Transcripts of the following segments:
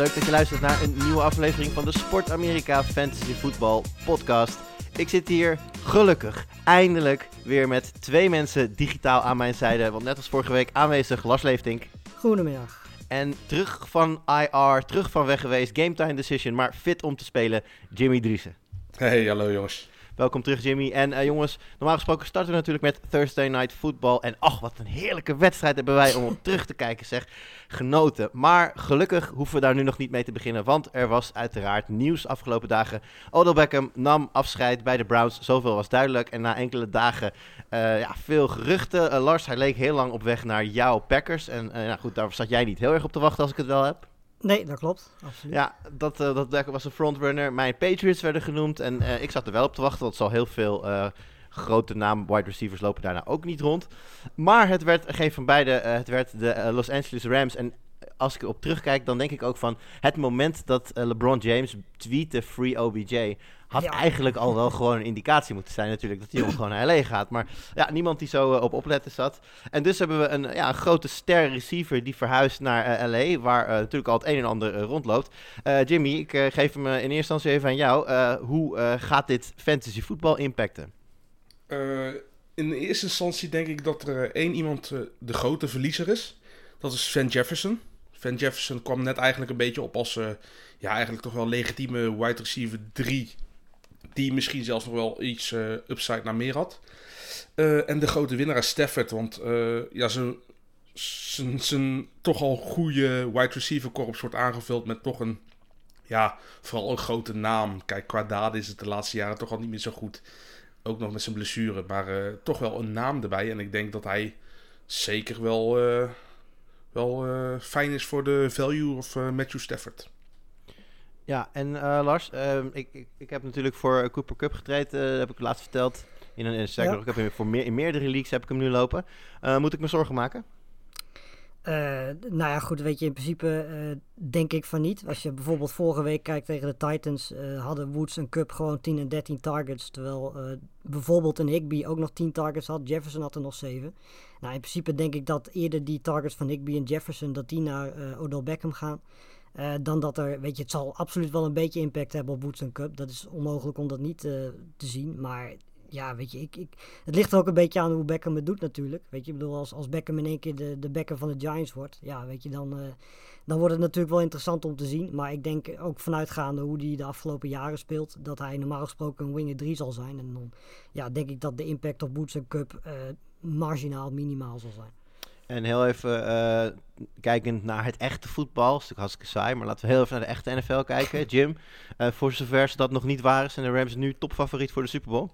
leuk dat je luistert naar een nieuwe aflevering van de Sport Amerika Fantasy Football Podcast. Ik zit hier gelukkig eindelijk weer met twee mensen digitaal aan mijn zijde. Want net als vorige week aanwezig Lars Leeftink. Goedemiddag. En terug van IR, terug van weg geweest, game time decision, maar fit om te spelen, Jimmy Driessen. Hey, hallo jongens. Welkom terug Jimmy. En eh, jongens, normaal gesproken starten we natuurlijk met Thursday Night Football. En ach, wat een heerlijke wedstrijd hebben wij om op terug te kijken zeg. Genoten. Maar gelukkig hoeven we daar nu nog niet mee te beginnen. Want er was uiteraard nieuws afgelopen dagen. Odell Beckham nam afscheid bij de Browns. Zoveel was duidelijk. En na enkele dagen eh, ja, veel geruchten. Eh, Lars, hij leek heel lang op weg naar jouw Packers. En nou goed, daar zat jij niet heel erg op te wachten als ik het wel heb. Nee, dat klopt. Absoluut. Ja, dat, eh, dat was een frontrunner. Mijn Patriots werden genoemd. En eh, ik zat er wel op te wachten, want zal heel veel eh, grote naam wide receivers lopen daarna ook niet rond. Maar het werd geen van beide. het werd de Los Angeles Rams. En als ik erop terugkijk, dan denk ik ook van het moment dat eh, LeBron James tweette Free OBJ. Had Ja. eigenlijk al wel gewoon een indicatie moeten zijn natuurlijk dat die jongen gewoon naar LA gaat. Maar ja, niemand die zo eh, op opletten zat. En dus hebben we een, ja, een grote ster receiver die verhuist naar eh, LA, waar natuurlijk al het een en ander rondloopt. Eh, Jimmy, ik geef hem in eerste instantie even aan jou. Eh, hoe gaat dit fantasy voetbal impacten? Eh, in eerste instantie denk ik dat er één iemand de grote verliezer is. Dat is Van Jefferson. Van Jefferson kwam net eigenlijk een beetje op als, eh, ja, eigenlijk toch wel legitieme wide receiver 3. Die misschien zelfs nog wel iets eh, upside naar meer had. Eh, en de grote winnaar Stafford. Want ja, zijn, zijn, toch al goede wide receiver korps wordt aangevuld met toch een, ja, vooral een grote naam. Kijk, qua daden is het de laatste jaren toch al niet meer zo goed. Ook nog met zijn blessure. Maar toch wel een naam erbij. En ik denk dat hij zeker wel, wel eh, fijn is voor de value of eh, Matthew Stafford. Ja, en eh, Lars, ehm, ik, ik, ik heb natuurlijk voor Cooper Cup getraind, dat heb ik laatst verteld. In een, in, Ja. ik heb hem voor meer, in meerdere leagues heb ik hem nu lopen. Eh, moet ik me zorgen maken? Eh, nou ja, goed, weet je, in principe eh, denk ik van niet. Als je bijvoorbeeld vorige week kijkt tegen de Titans, eh, hadden Woods en Cup gewoon 10 en 13 targets. Terwijl bijvoorbeeld een Higby ook nog 10 targets had. Jefferson had er nog 7. Nou, in principe denk ik dat eerder die targets van Higby en Jefferson, dat die naar Odell Beckham gaan. Dan dat er, weet je, het zal absoluut wel een beetje impact hebben op Woods en Cup. Dat is onmogelijk om dat niet te zien. Maar ja, weet je, ik, ik, het ligt er ook een beetje aan hoe Beckham het doet natuurlijk. Weet je, ik bedoel, als, als Beckham in één keer de, de Beckham van de Giants wordt, ja, weet je, dan, eh, dan wordt het natuurlijk wel interessant om te zien. Maar ik denk ook vanuitgaande hoe hij de afgelopen jaren speelt, dat hij normaal gesproken een winger 3 zal zijn. En dan ja, denk ik dat de impact op Boots Cup eh, marginaal, minimaal zal zijn. En heel even eh, kijkend naar het echte voetbal. Dat is natuurlijk hartstikke saai, maar laten we heel even naar de echte NFL kijken. Jim, voor zover ze dat nog niet waren, zijn de Rams nu topfavoriet voor de Super Bowl?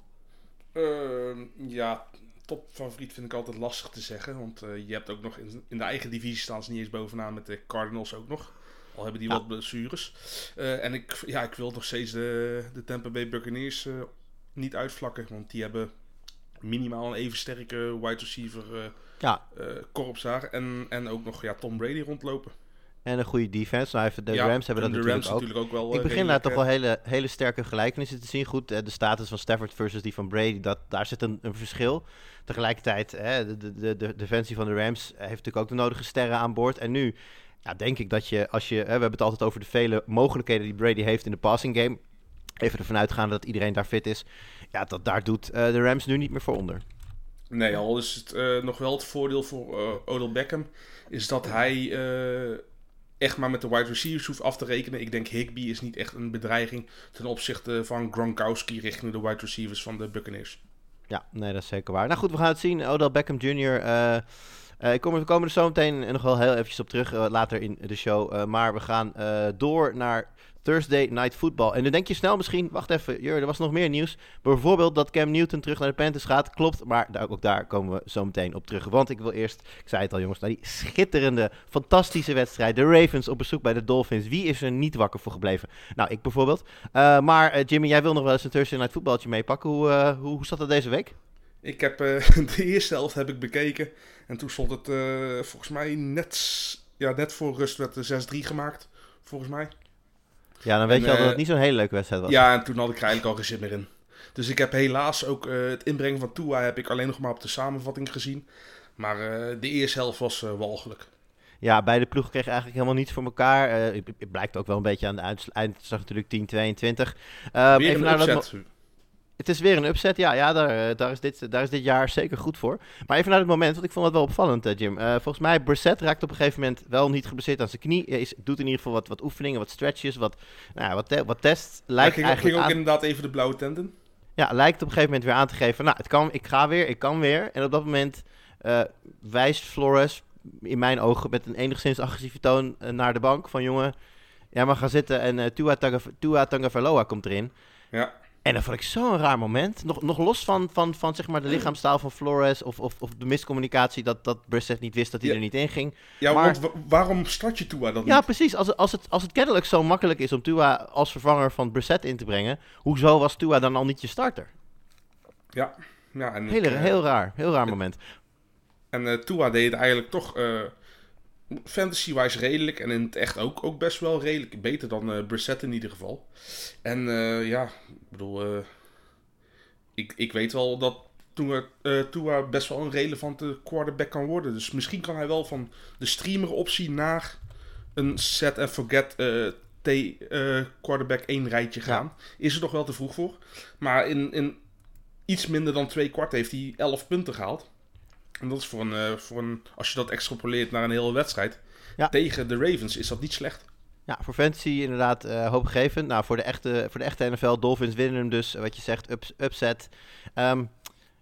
Ehm, ja, topfavoriet vind ik altijd lastig te zeggen. Want eh, je hebt ook nog in, in de eigen divisie staan ze niet eens bovenaan met de Cardinals ook nog. Al hebben die Ja. wat blessures. Eh, en ik, ja, ik wil nog steeds de, de Tampa Bay Buccaneers eh, niet uitvlakken. Want die hebben minimaal een even sterke wide receiver Ja, korps daar. En, en ook nog ja, Tom Brady rondlopen. En een goede defense. Nou, de Ja, Rams hebben dat de natuurlijk Rams ook. natuurlijk ook wel. Ik eh, begin daar toch wel hele, hele sterke gelijkenissen te zien. Goed, eh, de status van Stafford versus die van Brady, dat, daar zit een, een verschil. Tegelijkertijd, hè, de, de, de, de defensie van de Rams heeft natuurlijk ook de nodige sterren aan boord. En nu ja, denk ik dat je, als je, hè, we hebben het altijd over de vele mogelijkheden die Brady heeft in de passing game. Even ervan uitgaande dat iedereen daar fit is. Ja, dat, daar doet eh, de Rams nu niet meer voor onder. Nee, al is het nog wel het voordeel voor eh Odell Beckham. Is dat hij echt maar met de wide receivers hoeft af te rekenen. Ik denk Higby is niet echt een bedreiging ten opzichte van Gronkowski richting de wide receivers van de Buccaneers. Ja, nee, dat is zeker waar. Nou goed, we gaan het zien. Odell Beckham Jr. eh, eh, ik kom, we komen er zo meteen nog wel heel eventjes op terug, eh, later in de show. Maar we gaan door naar Thursday Night Football. En dan denk je snel misschien, wacht even, Jur, er was nog meer nieuws. Bijvoorbeeld dat Cam Newton terug naar de Panthers gaat. Klopt, maar ook daar komen we zo meteen op terug. Want ik wil eerst, ik zei het al jongens, naar die schitterende, fantastische wedstrijd. De Ravens op bezoek bij de Dolphins. Wie is er niet wakker voor gebleven? Nou, ik bijvoorbeeld. Uh, maar uh, Jimmy, jij wil nog wel eens een Thursday Night Footballtje meepakken. Hoe, uh, hoe, hoe zat dat deze week? Ik heb de eerste helft heb ik bekeken. En toen stond het volgens mij net, ja, net voor rust werd de 6-3 gemaakt. Volgens mij. Ja, dan weet en, je al dat het niet zo'n hele leuke wedstrijd was. Ja, en toen had ik er eigenlijk al geen zin meer in. Dus ik heb helaas ook uh, het inbrengen van Tua heb ik alleen nog maar op de samenvatting gezien. Maar uh, de eerste helft was uh, walgelijk. Ja, beide ploegen kregen eigenlijk helemaal niets voor elkaar. het blijkt ook wel een beetje aan de eindslag natuurlijk 10-22. Weer even een upset. Dat, het is weer een upset, ja. ja daar, daar, is dit, daar is dit jaar zeker goed voor. Maar even naar het moment, want ik vond het wel opvallend, uh, Jim. Uh, volgens mij, Brissett raakt op een gegeven moment wel niet geblesseerd aan zijn knie. Is, doet in ieder geval wat, wat oefeningen, wat stretches, wat, nou, wat, te, wat tests. Lijkt ging, eigenlijk ging ook aan... inderdaad even de blauwe tenten. Ja, lijkt op een gegeven moment weer aan te geven. Nou, het kan, ik ga weer, ik kan weer. En op dat moment uh, wijst Flores, in mijn ogen, met een enigszins agressieve toon naar de bank. Van jongen, jij mag gaan zitten en Tua, Tua Tagovailoa komt erin. Ja. En dat vond ik zo'n raar moment. Nog, nog los van, van, van zeg maar de lichaamstaal van Flores of, of, of de miscommunicatie dat, dat Brissett niet wist dat hij ja. er niet in ging. Ja, maar, want waarom start je Tua dan Ja, niet? precies. Als, als, het, als het kennelijk zo makkelijk is om Tua als vervanger van Brissett in te brengen, hoezo was Tua dan al niet je starter? Ja. ja en heel, ik, heel raar. Heel raar moment. En uh, Tua deed eigenlijk toch... Uh, fantasy-wise redelijk en in het echt ook, ook best wel redelijk. Beter dan uh, Brissett in ieder geval. En uh, ja, ik bedoel, uh, ik, ik weet wel dat Tua, Tua best wel een relevante quarterback kan worden. Dus misschien kan hij wel van de streamer optie naar een set and forget T quarterback één rijtje gaan. Ja. Is er nog wel te vroeg voor. Maar in, in iets minder dan twee kwart heeft hij 11 punten gehaald. En dat is voor een, uh, voor een, als je dat extrapoleert naar een hele wedstrijd, ja. tegen de Ravens is dat niet slecht. Ja, voor fantasy inderdaad uh, hoopgevend. Nou, voor de, echte, voor de echte NFL, Dolphins winnen hem dus, wat je zegt, ups, upset. Um,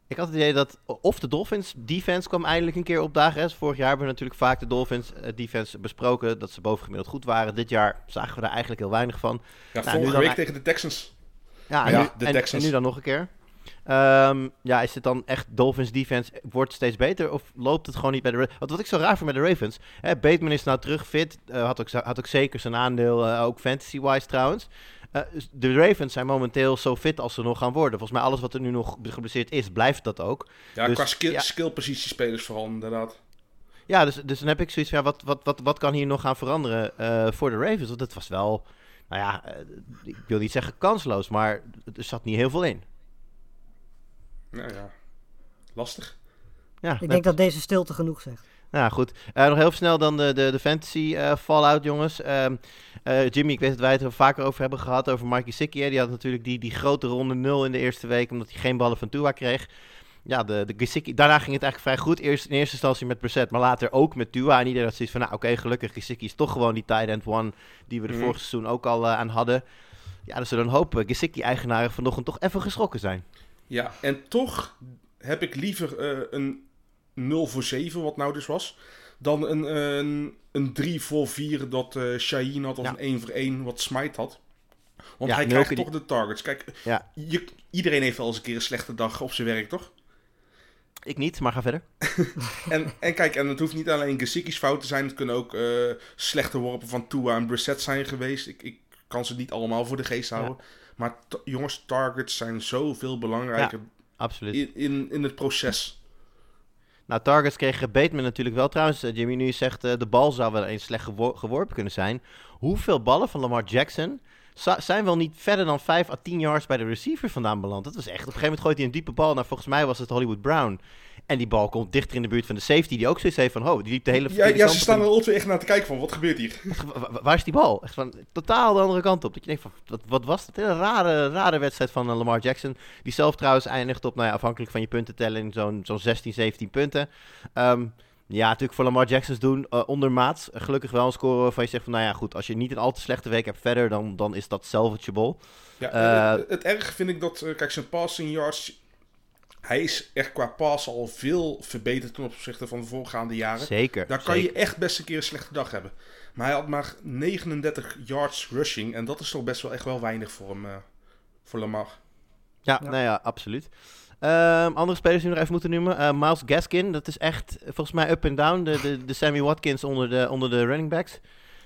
ik had het idee dat, of de Dolphins defense kwam eindelijk een keer opdagen. Hè. Vorig jaar hebben we natuurlijk vaak de Dolphins uh, defense besproken, dat ze bovengemiddeld goed waren. Dit jaar zagen we daar eigenlijk heel weinig van. Ja, nou, vorige week tegen de Texans. Ja, en, ja, nu, de en, Texans. en nu dan nog een keer. Um, ja, is het dan echt Dolphins defense wordt steeds beter of loopt het gewoon niet bij de Ravens? Want wat ik zo raar vind met de Ravens, hè, Bateman is nou terug fit, uh, had, ook, had ook zeker zijn aandeel, uh, ook fantasy-wise trouwens. Uh, de Ravens zijn momenteel zo fit als ze nog gaan worden. Volgens mij alles wat er nu nog geblesseerd is, blijft dat ook. Ja, dus, qua skill, ja. skillpositiespelers vooral inderdaad. Ja, dus, dus dan heb ik zoiets van, ja, wat, wat, wat, wat kan hier nog gaan veranderen voor de Ravens? Want het was wel, nou ja, ik wil niet zeggen kansloos, maar er zat niet heel veel in. Nou ja, lastig. Ja, ik denk dat deze stilte genoeg zegt. Nou goed, uh, nog heel snel dan de, de, de fantasy uh, fallout, jongens. Uh, Jimmy, ik weet dat wij het er vaker over hebben gehad, over Mikey Sickie. Die had natuurlijk die, die grote ronde 0 in de eerste week, omdat hij geen ballen van Tua kreeg. Ja, de, de Gesicki, daarna ging het eigenlijk vrij goed. Eerst in eerste instantie met Brissett, maar later ook met Tua. En iedereen had zoiets van, nou oké, okay, gelukkig, Gesicki is toch gewoon die tight end one die we de mm. vorige seizoen ook al aan hadden. Ja, dus we dan hopen Gesicki-eigenaren vanochtend toch even geschrokken zijn. Ja, en toch heb ik liever uh, een 0 voor 7, wat nou dus was, dan een, een, een 3 voor 4 dat uh, Shaheen had of ja. een 1 voor 1 wat Smite had. Want ja, hij krijgt die... toch de targets. Kijk, ja. je, iedereen heeft wel eens een keer een slechte dag op zijn werk, toch? Ik niet, maar ga verder. en, en kijk, en het hoeft niet alleen Gesicki's fout te zijn. Het kunnen ook uh, slechte worpen van Tua en Brissett zijn geweest. Ik, ik kan ze niet allemaal voor de geest houden. Ja. Maar jongens, targets zijn zoveel belangrijker ja, absoluut. In, in, in het proces. Nou, targets kreeg Bateman natuurlijk wel. Trouwens, Jimmy, nu zegt uh, de bal zou wel eens slecht gewor geworpen kunnen zijn. Hoeveel ballen van Lamar Jackson zijn wel niet verder dan 5 à 10 yards bij de receiver vandaan beland? Dat was echt. Op een gegeven moment gooit hij een diepe bal. Nou, volgens mij was het Hollywood Brown. En die bal komt dichter in de buurt van de safety, die ook zoiets heeft van, oh, die liep de hele... Ja, ja ze staan er altijd echt naar te kijken van, wat gebeurt hier? Waar is die bal? Echt van, totaal de andere kant op. Dat je denkt van, wat, wat was dat? Een rare, rare wedstrijd van uh, Lamar Jackson. Die zelf trouwens eindigt op, nou ja, afhankelijk van je punten tellen, in zo'n zo'n 16, 17 punten. Um, ja, natuurlijk voor Lamar Jackson's doen, uh, ondermaats. Uh, gelukkig wel een score waarvan je zegt van, nou ja, goed, als je niet een al te slechte week hebt verder, dan, dan is dat salvageable. Ja, het, het, het erg vind ik dat, kijk, zijn passing yards Hij is echt qua pass al veel verbeterd ten opzichte van de voorgaande jaren. Zeker. Daar kan zeker. je echt best een keer een slechte dag hebben. Maar hij had maar 39 yards rushing. En dat is toch best wel echt wel weinig voor hem, eh, voor Lamar. Ja, Ja. nou ja, absoluut. Ehm, andere spelers die we nog even moeten noemen. Eh, Miles Gaskin, dat is echt volgens mij up en down. De, de, de Sammy Watkins onder de, onder de running backs.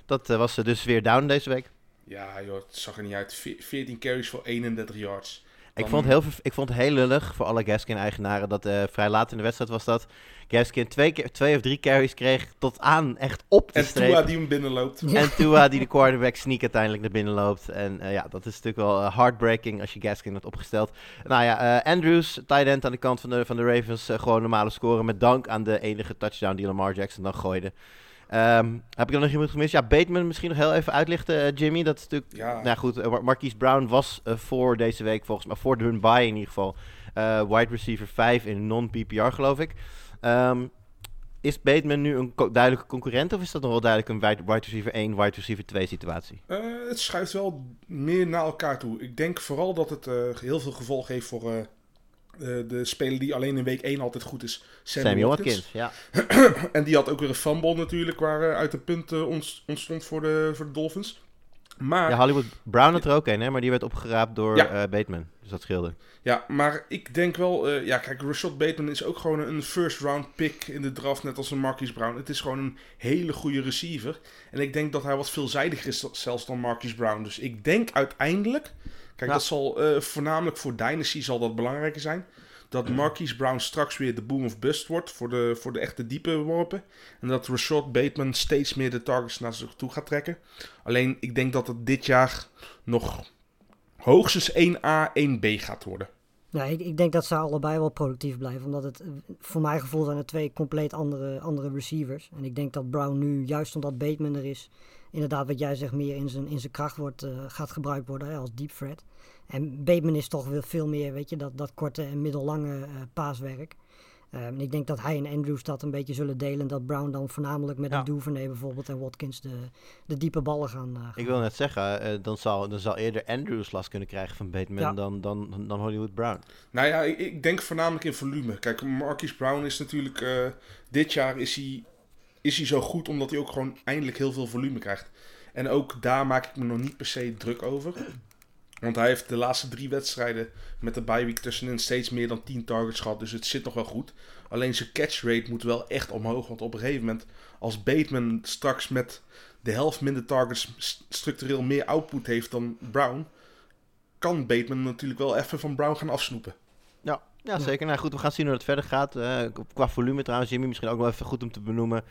Dat eh, was dus weer down deze week. Ja, joh, het zag er niet uit. Ve- 14 carries voor 31 yards. Ik vond, het heel, ik vond het heel lullig voor alle Gaskin-eigenaren dat eh, vrij laat in de wedstrijd was dat Gaskin twee, keer- twee of drie carries kreeg tot aan echt op de En streep. Tua die hem binnenloopt. En Tua die de quarterback sneak uiteindelijk naar binnen loopt. En eh, ja, dat is natuurlijk wel eh, heartbreaking als je Gaskin had opgesteld. Nou ja, Andrews, tight end aan de kant van de, van de Ravens, gewoon normale scoren. Met dank aan de enige touchdown die Lamar Jackson dan gooide. Ehm, heb ik dan nog iemand gemist? Ja, Bateman misschien nog heel even uitlichten, eh, Jimmy. Dat is natuurlijk... Ja, Nou goed, eh, Mar- Marquise Brown was eh, voor deze week volgens mij, voor hun bye in ieder geval, wide receiver 5 in non-PPR geloof ik. Ehm, is Bateman nu een co- duidelijke concurrent of is dat nog wel duidelijk een wide, wide receiver 1, wide receiver 2 situatie? Het schuift wel meer naar elkaar toe. Ik denk vooral dat het heel veel gevolg heeft voor de speler die alleen in week 1 altijd goed is. Sammy, Sammy Watkins. Ja. En die had ook weer een fumble natuurlijk, waar eh, uit de punten ont- ontstond voor de, voor de Dolphins. Maar, ja. ja, Hollywood Brown had er ook een, hè, maar die werd opgeraapt door Ja. eh, Bateman. Dus dat scheelde. maar ik denk wel... eh, ja, kijk, Rashad Bateman is ook gewoon een first round pick in de draft, net als een Marquise Brown. Het is gewoon een hele goede receiver. En ik denk dat hij wat veelzijdiger is zelfs dan Marquise Brown. Dus ik denk uiteindelijk... Kijk, dat zal eh, voornamelijk voor Dynasty zal dat belangrijker zijn. Dat Marquise Brown straks weer de boom of bust wordt voor de, voor de echte diepe worpen. En dat Rashad Bateman steeds meer de targets naar zich toe gaat trekken. Alleen, ik denk dat het dit jaar nog hoogstens 1A, 1B gaat worden. Ja, ik, ik denk dat ze allebei wel productief blijven. Omdat het, voor mijn gevoel zijn het twee compleet andere, andere receivers. En ik denk dat Brown nu, juist omdat Bateman er is, inderdaad wat jij zegt, meer in zijn, in zijn kracht wordt, eh, gaat gebruikt worden als deep threat. En Bateman is toch weer veel meer, weet je, dat, dat korte en middellange eh, paaswerk. Ehm, en ik denk dat hij en Andrews dat een beetje zullen delen. En dat Brown dan voornamelijk met Ja. een Duvernay bijvoorbeeld en Watkins de, de diepe ballen gaan, eh, gaan Ik wil net zeggen, eh, dan, zal, dan zal eerder Andrews last kunnen krijgen van Bateman Ja. dan, dan, dan Hollywood Brown. Nou ja, ik, ik denk voornamelijk in volume. Kijk, Marquise Brown is natuurlijk... eh, dit jaar is hij, is hij zo goed omdat hij ook gewoon eindelijk heel veel volume krijgt. En ook daar maak ik me nog niet per se druk over. Want hij heeft de laatste drie wedstrijden met de bye week tussenin steeds meer dan 10 targets gehad. Dus het zit nog wel goed. Alleen zijn catch rate moet wel echt omhoog. Want op een gegeven moment, als Bateman straks met de helft minder targets st- structureel meer output heeft dan Brown, kan Bateman natuurlijk wel even van Brown gaan afsnoepen. Ja, ja, Ja. zeker. Nou goed, we gaan zien hoe het verder gaat. Eh, qua volume trouwens, Jimmy, misschien ook wel even goed om te benoemen.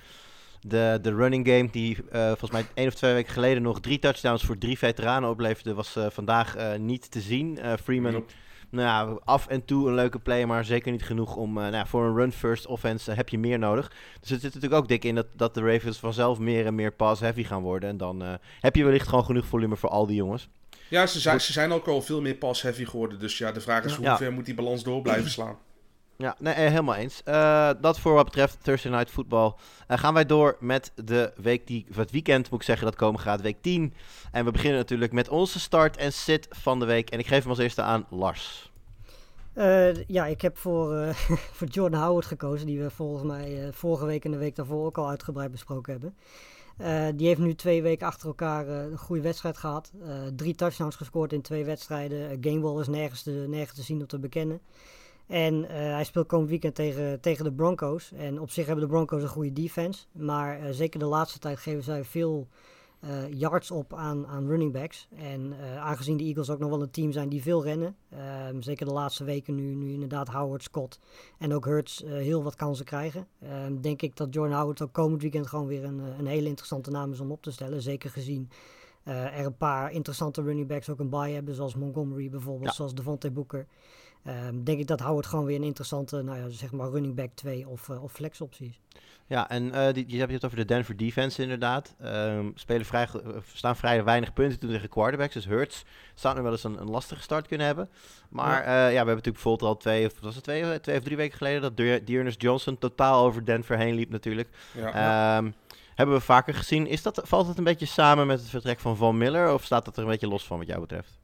De, de running game die eh, volgens mij één of twee weken geleden nog drie touchdowns voor drie veteranen opleverde, was eh, vandaag eh, niet te zien. Freeman, nou ja, af en toe een leuke play, maar zeker niet genoeg om, nou ja, voor een run-first offense heb je meer nodig. Dus het zit natuurlijk ook dik in dat, dat de Ravens vanzelf meer en meer pass-heavy gaan worden. En dan heb je wellicht gewoon genoeg volume voor al die jongens. Ja, ze zijn, ze zijn ook al veel meer pass-heavy geworden. Dus ja, de vraag is Ja. hoe ver moet die balans door blijven slaan. Ja, nee, eh, helemaal eens. Eh, dat voor wat betreft Thursday Night Football. Eh, gaan wij door met de week die, het weekend moet ik zeggen, dat komen gaat, week 10. En we beginnen natuurlijk met onze start en sit van de week. En ik geef hem als eerste aan Lars. Ja, ik heb voor, voor Jordan Howard gekozen, die we volgens mij vorige week en de week daarvoor ook al uitgebreid besproken hebben. Die heeft nu twee weken achter elkaar een goede wedstrijd gehad. Eh, drie touchdowns gescoord in twee wedstrijden. Gamewall is nergens te, nergens te zien of te bekennen. En eh, hij speelt komend weekend tegen, tegen de Broncos. En op zich hebben de Broncos een goede defense. Maar eh, zeker de laatste tijd geven zij veel eh, yards op aan, aan running backs. En aangezien de Eagles ook nog wel een team zijn die veel rennen. ehm, zeker de laatste weken nu, nu inderdaad Howard, Scott en ook Hurts heel wat kansen krijgen. ehm, denk ik dat Jordan Howard ook komend weekend gewoon weer een, een hele interessante naam is om op te stellen. Zeker gezien er een paar interessante running backs ook een bye hebben. Zoals Montgomery bijvoorbeeld, Ja. zoals Devontae Booker. Ehm, denk ik dat Howard gewoon weer een interessante, nou ja, zeg maar running back 2 of, uh, of flex optie is. Ja, en uh, die, je hebt het over de Denver defense inderdaad. Um, spelen vrij, staan vrij weinig punten toen tegen quarterbacks. Dus Hurts zou nu wel eens een, een, lastige start kunnen hebben. Maar ja. Uh, ja, we hebben natuurlijk bijvoorbeeld al twee, of, was het twee, twee of drie weken geleden... dat Dearness Johnson totaal over Denver heen liep natuurlijk. Ja. Um, hebben we vaker gezien. Is dat, valt het een beetje samen met het vertrek van Van Miller? Of staat dat er een beetje los van wat jou betreft?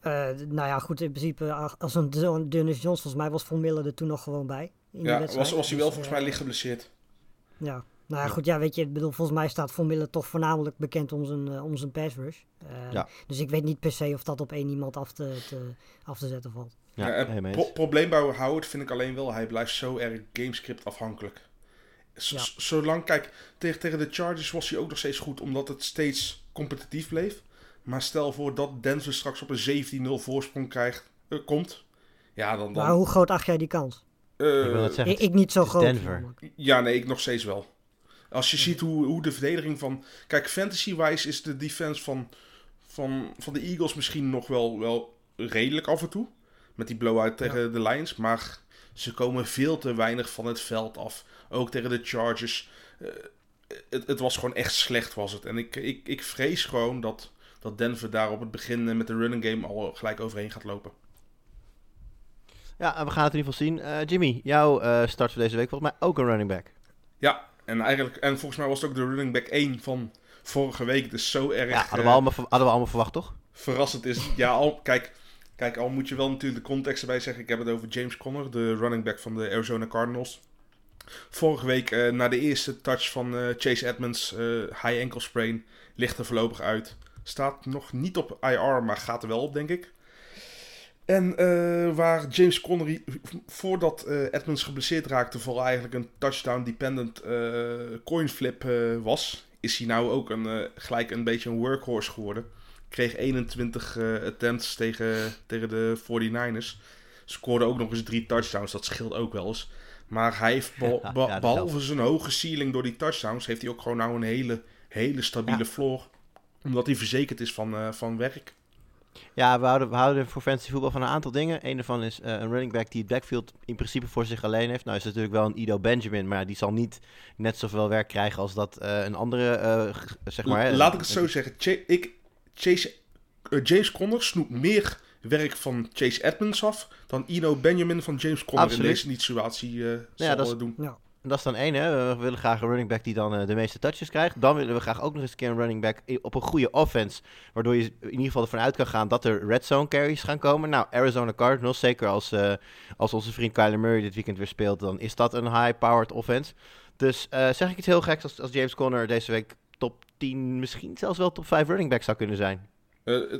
Eh, nou ja, goed, in principe, als een zo'n Dennis Jones, volgens mij was Von Miller er toen nog gewoon bij. In Ja, wedstrijd. was, was hij wel Dus, volgens mij eh, licht geblesseerd. Ja, nou ja, goed, ja, weet je, ik bedoel, volgens mij staat Von Miller toch voornamelijk bekend om zijn, eh, om zijn pass rush. Eh, Ja. Dus ik weet niet per se of dat op één iemand af te, te- af te zetten valt. Ja, Ja, het pro- eens. probleem bij Howard vind ik alleen wel, hij blijft zo erg gamescript afhankelijk. Z- Ja. Zolang, kijk, tegen, tegen de Chargers was hij ook nog steeds goed, omdat het steeds competitief bleef. Maar stel voor dat Denver straks op een 17-0 voorsprong krijgt, eh, komt. Ja, dan... dan Maar hoe groot acht jij die kans? eh, Ik wil net zeggen, Ik, ik niet zo groot. Denver. Ja, nee, ik nog steeds wel. Als je ziet hoe, hoe de verdediging van... Kijk, fantasy-wise is de defense van, van, van de Eagles misschien nog wel, wel redelijk af en toe. Met die blowout tegen de Lions. Maar ze komen veel te weinig van het veld af. Ook tegen de Chargers. Eh, het, het was gewoon echt slecht, was het. En ik, ik, ik vrees gewoon dat, dat Denver daar op het begin eh, met de running game al gelijk overheen gaat lopen. Ja, we gaan het in ieder geval zien. Eh, Jimmy, jouw eh, start voor deze week volgens mij ook een running back. Ja, en, eigenlijk, en volgens mij was het ook de running back 1 van vorige week. Dus zo erg... Ja, hadden we eh, allemaal, hadden we allemaal verwacht, toch? verrassend is. Ja, al, kijk, kijk, al moet je wel natuurlijk de context erbij zeggen. Ik heb het over James Conner, de running back van de Arizona Cardinals. Vorige week, eh, na de eerste touch van eh, Chase Edmonds, eh, high ankle sprain, ligt er voorlopig uit. Staat nog niet op IR, maar gaat er wel op, denk ik. En eh, waar James Conner, i- voordat eh, Edmonds geblesseerd raakte, vooral eigenlijk een touchdown-dependent flip eh, was, is hij nou ook een, gelijk een beetje een workhorse geworden. Kreeg 21 eh, attempts tegen, tegen de 49ers. Scoorde ook nog eens drie touchdowns, dat scheelt ook wel eens. Maar hij heeft, Ja, ja, behalve zijn hoge ceiling door die touchdowns, heeft hij ook gewoon nou een hele, hele stabiele Ja. floor. Omdat hij verzekerd is van, eh, van werk. Ja, we houden, we houden voor fantasy voetbal van een aantal dingen. Een daarvan is eh, een running back die het backfield in principe voor zich alleen heeft. Nou is het natuurlijk wel een Ido Benjamin, maar die zal niet net zoveel werk krijgen als dat eh, een andere, eh, zeg maar... Laat ik het zo zeggen. Cha- ik, Chase, James Conner snoept meer werk van Chase Edmonds af dan Ino Benjamin van James Conner Absoluut. in deze situatie eh zal dat is- eh, doen. Ja. Dat is dan één, hè. We willen graag een running back die dan eh, de meeste touches krijgt. Dan willen we graag ook nog eens een keer een running back op een goede offense. Waardoor je in ieder geval ervan uit kan gaan dat er red zone carries gaan komen. Nou, Arizona Cardinals, zeker als, eh, als onze vriend Kyler Murray dit weekend weer speelt, dan is dat een high-powered offense. Dus eh, zeg ik iets heel geks als, als James Conner deze week top 10, misschien zelfs wel top 5 running back zou kunnen zijn.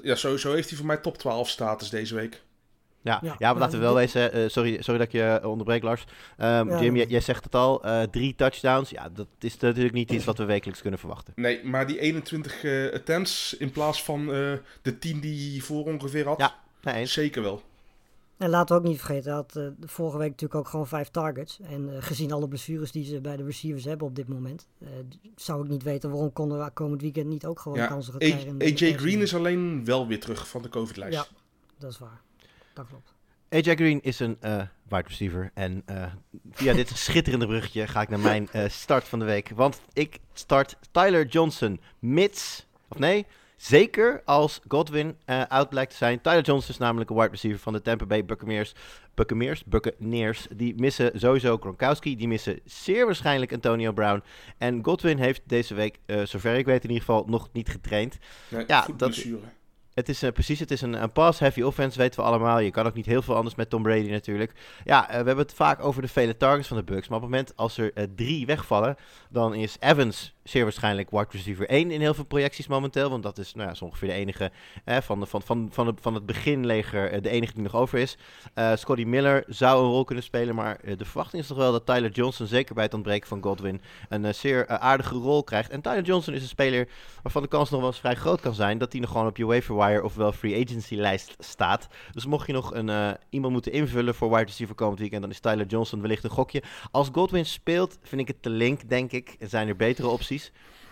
Ja, sowieso heeft hij voor mij top 12 status deze week. Ja, ja, Ja, maar laten we wel wezen. eh, sorry, sorry dat ik je onderbreek, Lars. Ehm, Ja. Jim, jij, jij zegt het al. eh, drie touchdowns. Ja, dat is natuurlijk niet iets wat we wekelijks kunnen verwachten. Nee, maar die 21 eh, attempts in plaats van eh, de 10 die hij hiervoor ongeveer had. Ja. Nee. Zeker wel. En laten we ook niet vergeten, hij had eh, de vorige week natuurlijk ook gewoon vijf targets. En eh, gezien alle blessures die ze bij de receivers hebben op dit moment, eh, zou ik niet weten waarom konden we komend weekend niet ook gewoon Ja, kansen gaan krijgen. AJ Green is alleen wel weer terug van de COVID-lijst. Ja, dat is waar. Dat klopt. AJ Green is een eh wide receiver. En eh, via dit schitterende bruggetje ga ik naar mijn eh, start van de week. Want ik start Tyler Johnson. Mits, of nee, zeker als Godwin eh out blijkt te zijn. Tyler Johnson is namelijk een wide receiver van de Tampa Bay Buccaneers. Buccaneers, Buccaneers. Die missen sowieso Gronkowski. Die missen zeer waarschijnlijk Antonio Brown. En Godwin heeft deze week, eh, zover ik weet in ieder geval, nog niet getraind. Nee, Ja, voetblessure. Het is eh, precies, het is een, pass-heavy offense, weten we allemaal. Je kan ook niet heel veel anders met Tom Brady natuurlijk. Ja, eh, we hebben het vaak over de vele targets van de Bucks. Maar op het moment als er eh, drie wegvallen, dan is Evans zeer waarschijnlijk wide receiver 1 in heel veel projecties momenteel. Want dat is, nou ja, ongeveer de enige van, de, van, van, van, de, van het beginleger, eh, de enige die nog over is. Eh Scotty Miller zou een rol kunnen spelen, maar eh, de verwachting is toch wel dat Tyler Johnson, zeker bij het ontbreken van Godwin, een zeer aardige rol krijgt. En Tyler Johnson is een speler waarvan de kans nog wel eens vrij groot kan zijn dat hij nog gewoon op je waiver wire of wel free agency lijst staat. Dus mocht je nog een, iemand moeten invullen voor wide receiver komend weekend, dan is Tyler Johnson wellicht een gokje. Als Godwin speelt, vind ik het te link, denk ik. Er zijn er betere opties.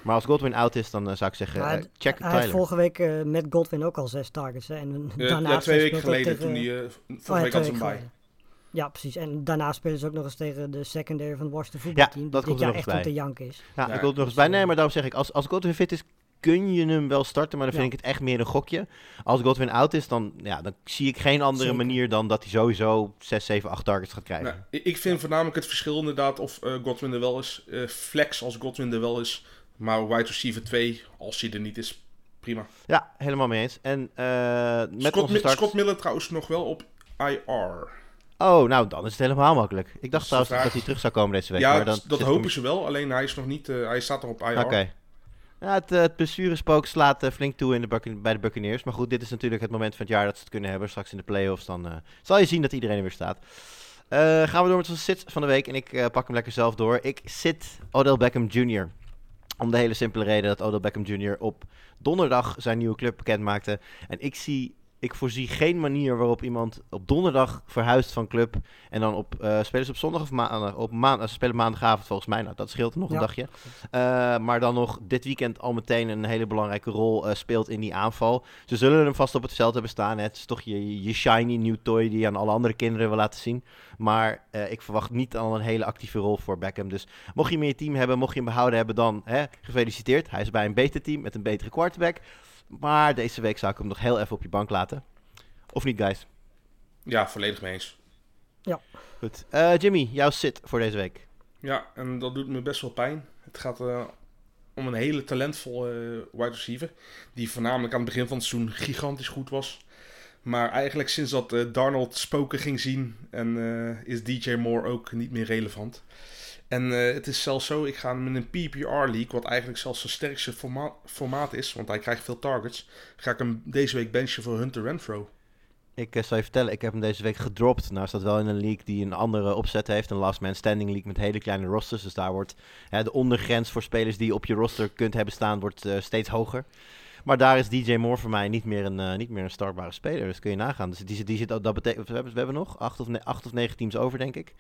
Maar als Godwin out is, dan eh, zou ik zeggen, hij- check hij had Tyler. vorige week eh, met Godwin ook al zes targets. Hè, en daarna ja, twee weken hij geleden tegen- toen hij... Oh, vorige ja, week twee had. Ja, precies. En daarna spelen ze ook nog eens tegen de secondary van het Washington voetbalteam. dat die komt dit er jaar nog echt bij. te janken is. Ja, Ja, ik wil er nog eens bij. Nee, maar daarom zeg ik, als, als Godwin fit is, kun je hem wel starten. Maar dan vind Ja. ik het echt meer een gokje. Als Godwin out is, dan, ja, dan zie ik geen andere Zeker. manier dan dat hij sowieso 6, 7, 8 targets gaat krijgen. Nou, ik- vind voornamelijk het verschil inderdaad of eh, Godwin er wel is. eh, flex als Godwin er wel is. Maar wide receiver 2, als hij er niet is, prima. Ja, helemaal mee eens. En eh, met Scott, start... Scott Miller trouwens nog wel op IR. Oh, nou, dan is het helemaal makkelijk. Ik dacht trouwens vraag- dat hij terug zou komen deze week. ja, maar dan dat hopen hem- ze wel. Alleen hij, is nog niet, eh, hij staat nog op IR. Oké. Het, eh, het blessurespook slaat eh, flink toe in de bij de Buccaneers. Maar goed, dit is natuurlijk het moment van het jaar dat ze het kunnen hebben. Straks in de playoffs, dan eh, zal je zien dat iedereen er weer staat. Gaan we door met onze sit van de week. En ik pak hem lekker zelf door. Ik zit Odell Beckham Jr. Om de hele simpele reden dat Odell Beckham Jr. op donderdag zijn nieuwe club bekend maakte. En ik zie... Ik voorzie geen manier waarop iemand op donderdag verhuist van club. En dan op eh spelen ze op zondag of maandag. Op maandag, spelen maandagavond volgens mij. Nou, dat scheelt nog een dagje. Eh, maar dan nog dit weekend al meteen een hele belangrijke rol eh, speelt in die aanval. Ze zullen hem vast op het veld hebben staan. hè. Het is toch je, je shiny new toy die je aan alle andere kinderen wil laten zien. Maar ik verwacht niet al een hele actieve rol voor Beckham. Dus mocht je je team hebben, mocht je hem behouden hebben, dan hè, gefeliciteerd. Hij is bij een beter team met een betere quarterback. Maar deze week zou ik hem nog heel even op je bank laten. Of niet, guys? Ja, volledig mee eens. Goed. Eh, Jimmy, jouw sit voor deze week. Ja, en dat doet me best wel pijn. Het gaat eh, om een hele talentvolle eh, wide receiver. Die voornamelijk aan het begin van het seizoen gigantisch goed was. Maar eigenlijk sinds dat eh, Darnold spoken ging zien. En eh, is DJ Moore ook niet meer relevant. En eh, het is zelfs zo, ik ga hem in een PPR league, wat eigenlijk zelfs zijn sterkste forma- formaat is, want hij krijgt veel targets, ga ik hem deze week benchen voor Hunter Renfro. Ik eh, zal je vertellen, ik heb hem deze week gedropt. Nou dat wel in een league die een andere opzet heeft. Een last man standing league met hele kleine rosters. Dus daar wordt hè, de ondergrens voor spelers die op je roster kunt hebben staan, wordt eh, steeds hoger. Maar daar is DJ Moore voor mij niet meer een, eh, niet meer een startbare speler. Dus kun je nagaan. Dus die, zit- die zit, dat betekent, we hebben, we hebben nog acht of, ne- acht of negen teams over, denk ik.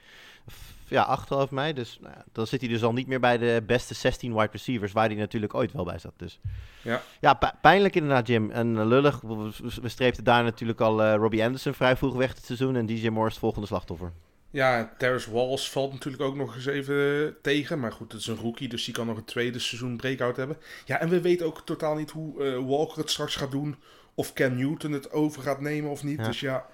Ja, acht geloof mij. Dus nou ja, dan zit hij dus al niet meer bij de beste 16 wide receivers, waar hij natuurlijk ooit wel bij zat. Dus Ja. ja, pi- pijnlijk inderdaad, Jim. En eh, lullig. We, streepten daar natuurlijk al eh, Robbie Anderson vrij vroeg weg dit seizoen. En DJ Moore is het volgende slachtoffer. Ja, Terrence Walls valt natuurlijk ook nog eens even tegen. Maar goed, het is een rookie, dus die kan nog een tweede seizoen breakout hebben. Ja, en we weten ook totaal niet hoe eh, Walker het straks gaat doen. Of Cam Newton het over gaat nemen of niet. Ja. Dus ja,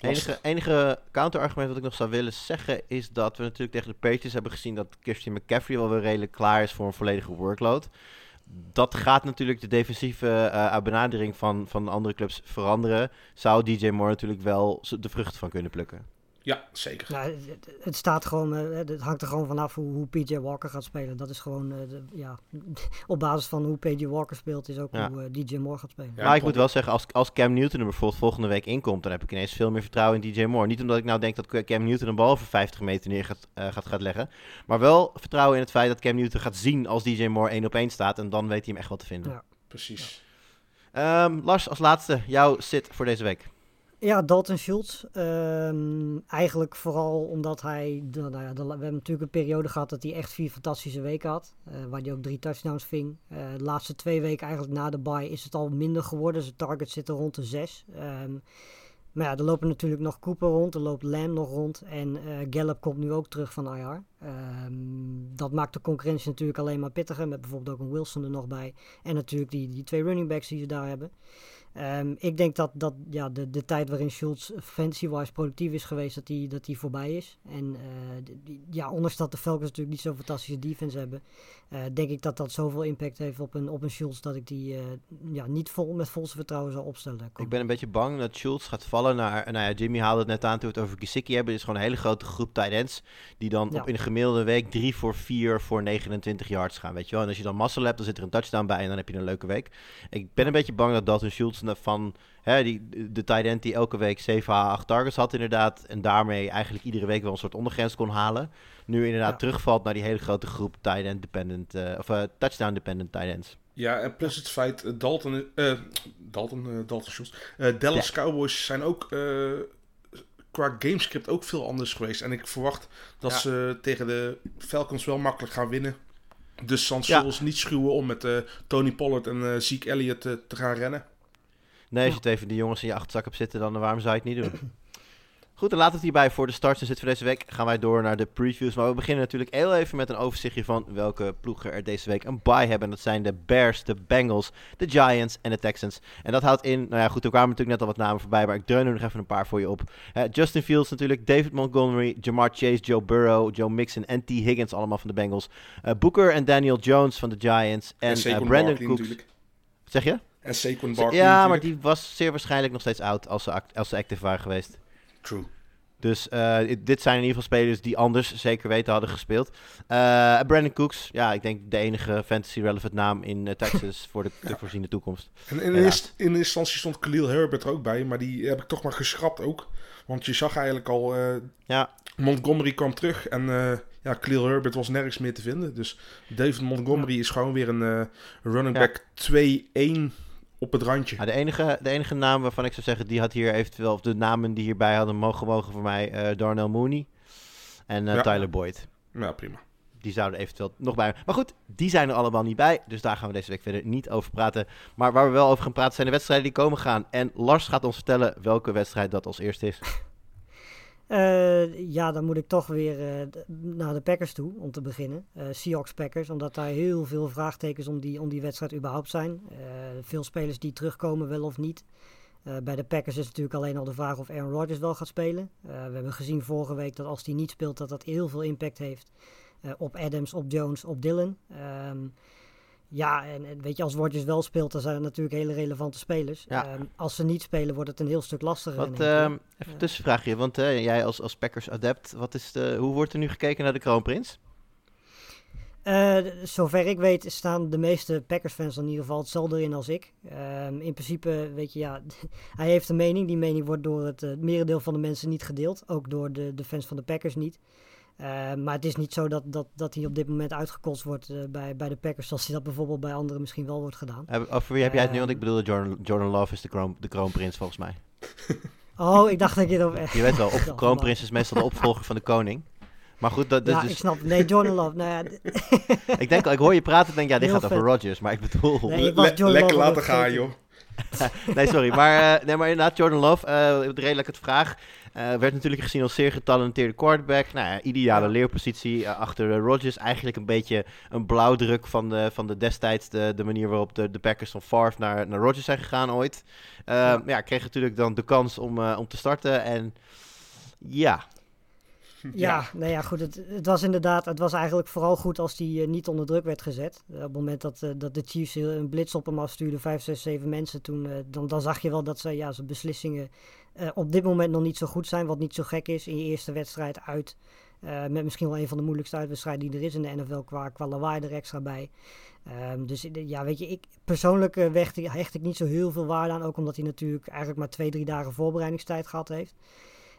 enige, lastig. enige counterargument wat ik nog zou willen zeggen is dat we natuurlijk tegen de Patriots hebben gezien dat Christian McCaffrey wel weer redelijk klaar is voor een volledige workload. Dat gaat natuurlijk de defensieve eh, benadering van, van andere clubs veranderen. Zou DJ Moore natuurlijk wel de vruchten van kunnen plukken. Ja, zeker. Nou, het, het staat gewoon, eh, het hangt er gewoon vanaf hoe, hoe PJ Walker gaat spelen. Dat is gewoon, eh, de- ja, op basis van hoe PJ Walker speelt, is ook Ja. hoe eh, DJ Moore gaat spelen. Ja, maar ik moet wel zeggen, als, als Cam Newton er bijvoorbeeld volgende week inkomt, dan heb ik ineens veel meer vertrouwen in DJ Moore. Niet omdat ik nou denk dat Cam Newton een bal over 50 meter neer gaat, eh, gaat, gaat leggen. Maar wel vertrouwen in het feit dat Cam Newton gaat zien als DJ Moore één op één staat. En dan weet hij hem echt wel te vinden. Ja. Precies. Ehm, Lars, als laatste, jouw sit voor deze week. Ja, Dalton Schultz. ehm, eigenlijk vooral omdat hij. nou ja, we hebben natuurlijk een periode gehad dat hij echt vier fantastische weken had. eh, waar hij ook drie touchdowns ving. Eh, de laatste twee weken eigenlijk na de bye is het al minder geworden. Zijn target zit er rond de zes. Ehm, maar ja, er lopen natuurlijk nog Cooper rond. Er loopt Lamb nog rond. En eh Gallup komt nu ook terug van IR. Ehm, dat maakt de concurrentie natuurlijk alleen maar pittiger. Met bijvoorbeeld ook een Wilson er nog bij. En natuurlijk die, die twee running backs die ze daar hebben. Ehm, ik denk dat, dat ja, de, de tijd waarin Schultz fancy-wise productief is geweest, dat die, dat die voorbij is. En eh, die- ja, ondanks dat de Falcons natuurlijk niet zo'n fantastische defense hebben, eh, denk ik dat dat zoveel impact heeft op een, op een Schultz dat ik die eh, ja, niet vol, met volste vertrouwen zou opstellen. Ik ben een beetje bang dat Schultz gaat vallen naar... Nou ja, Jimmy haalde het net aan toen we het over Gesicki hebben. Het is gewoon een hele grote groep tight ends. Die dan Ja. op in een gemiddelde week 3 voor 4 voor 29 yards gaan, weet je wel. En als je dan mazzel hebt, dan zit er een touchdown bij en dan heb je een leuke week. Ik ben een beetje bang dat Dalton Schultz van... Hè, die, de tight end die elke week 7 à 8 targets had inderdaad. En daarmee eigenlijk iedere week wel een soort ondergrens kon halen. Nu inderdaad Ja. terugvalt naar die hele grote groep tight end dependent... eh, of eh, touchdown dependent tight ends. Ja, en plus het feit, eh, Dalton, Dalton, Dalton Schultz, Dallas Cowboys zijn ook qua gamescript ook veel anders geweest. En ik verwacht dat Ja. ze tegen de Falcons wel makkelijk gaan winnen. Dus San Ja. Niet schuwen om met Tony Pollard en eh Zeke Elliott te gaan rennen. Nee, als je het even die jongens in je achterzak hebt zitten, dan waarom zou je het niet doen? Goed, dan laten we het hierbij voor de starts en zit voor deze week. Gaan wij door naar de previews. Maar we beginnen natuurlijk heel even met een overzichtje van welke ploegen er deze week een bye hebben. En dat zijn de Bears, de Bengals, de Giants en de Texans. En dat houdt in, nou ja goed, er kwamen natuurlijk net al wat namen voorbij, maar ik dreun er nog even een paar voor je op. Justin Fields natuurlijk, David Montgomery, Jamar Chase, Joe Burrow, Joe Mixon en T. Higgins, allemaal van de Bengals. Eh, Booker en Daniel Jones van de Giants. En, En, eh, Brandon Barkley Cooks. natuurlijk. Zeg je? En Saquon Barkley ja, maar die was zeer waarschijnlijk nog steeds oud als ze, als ze active waren geweest. True. Dus eh, dit zijn in ieder geval spelers die anders zeker weten hadden gespeeld. Eh, Brandon Cooks, ja, ik denk de enige fantasy-relevant naam in eh, Texas voor de, de voorziene toekomst. En in, Helaas. eerst, in eerste instantie stond Khalil Herbert er ook bij, maar die heb ik toch maar geschrapt ook. Want je zag eigenlijk al, Ja, Montgomery kwam terug en ja, Khalil Herbert was nergens meer te vinden. Dus David Montgomery is gewoon weer een running Ja. back 2-1 op het randje. De, enige, de enige naam waarvan ik zou zeggen, die had hier eventueel, of de namen die hierbij hadden mogen mogen voor mij, eh, Darnell Mooney en eh, Ja. Tyler Boyd. Ja, prima. Die zouden eventueel nog bij. Maar goed, die zijn er allemaal niet bij. Dus daar gaan we deze week verder niet over praten. Maar waar we wel over gaan praten zijn de wedstrijden die komen gaan. En Lars gaat ons vertellen welke wedstrijd dat als eerste is. Eh, ja, dan moet ik toch weer eh, naar de Packers toe om te beginnen. Eh Seahawks Packers, omdat daar heel veel vraagtekens om die, om die wedstrijd überhaupt zijn. Veel spelers die terugkomen, wel of niet. Bij de Packers is natuurlijk alleen al de vraag of Aaron Rodgers wel gaat spelen. We hebben gezien vorige week dat als hij niet speelt, dat dat heel veel impact heeft op Adams, op Jones, op Dylan. Ehm, ja, en, en weet je, als Rodgers wel speelt, dan zijn het natuurlijk hele relevante spelers. Ja. Ehm, als ze niet spelen, wordt het een heel stuk lastiger. in Wat, ehm, even een tussenvraagje. Want eh, jij als, als Packers adept, wat is de, hoe wordt er nu gekeken naar de kroonprins? D- zover ik weet staan de meeste Packers-fans in ieder geval hetzelfde erin als ik. Ehm, in principe, weet je, ja, hij heeft een mening. Die mening wordt door het eh, merendeel van de mensen niet gedeeld. Ook door de, de fans van de Packers niet. Ehm, maar het is niet zo dat, dat, dat hij op dit moment uitgekotst wordt eh, bij, bij de Packers. Zoals hij dat bijvoorbeeld bij anderen misschien wel wordt gedaan. Eh, Over wie heb jij het nu? Want ik Ehm. bedoel, Jordan, Jordan Love is de, kroon, de kroonprins volgens mij. Oh, ik dacht dat je het over... Je weet wel, op, kroonprins is meestal de opvolger van de koning. Maar goed, dat, dat ja, is ik dus, snap. Nee, Jordan Love. Nou ja, ik denk ik hoor je praten en denk, ja, dit Heel gaat over. Rodgers. Maar ik bedoel... Nee, Le- lekker laten gaan, joh. Nee, sorry. Maar, eh, nee, maar inderdaad, Jordan Love, eh ik het vraag, eh, werd natuurlijk gezien als zeer getalenteerde quarterback. Nou ja, ideale leerpositie achter Rodgers. Eigenlijk een beetje een blauwdruk van de, van de destijds, de, de manier waarop de, de Packers van Favre naar, naar Rodgers zijn gegaan ooit. Eh, Ja. ja. kreeg natuurlijk dan de kans om, om te starten. En ja, Ja, nou ja, goed. Het, het was inderdaad, het was eigenlijk vooral goed als hij niet onder druk werd gezet. Eh, op het moment dat, eh, dat de Chiefs een blitz op hem afstuurden, 5, 6, 7 mensen, toen, eh, dan, dan zag je wel dat ze, ja, zijn beslissingen eh, op dit moment nog niet zo goed zijn. Wat niet zo gek is in je eerste wedstrijd uit. eh, met misschien wel een van de moeilijkste uitwedstrijden die er is in de NFL qua, qua lawaai er extra bij. Ehm, dus eh, ja, weet je, ik persoonlijk eh, hecht ik niet zo heel veel waarde aan. Ook omdat hij natuurlijk eigenlijk maar twee, drie dagen voorbereidingstijd gehad heeft.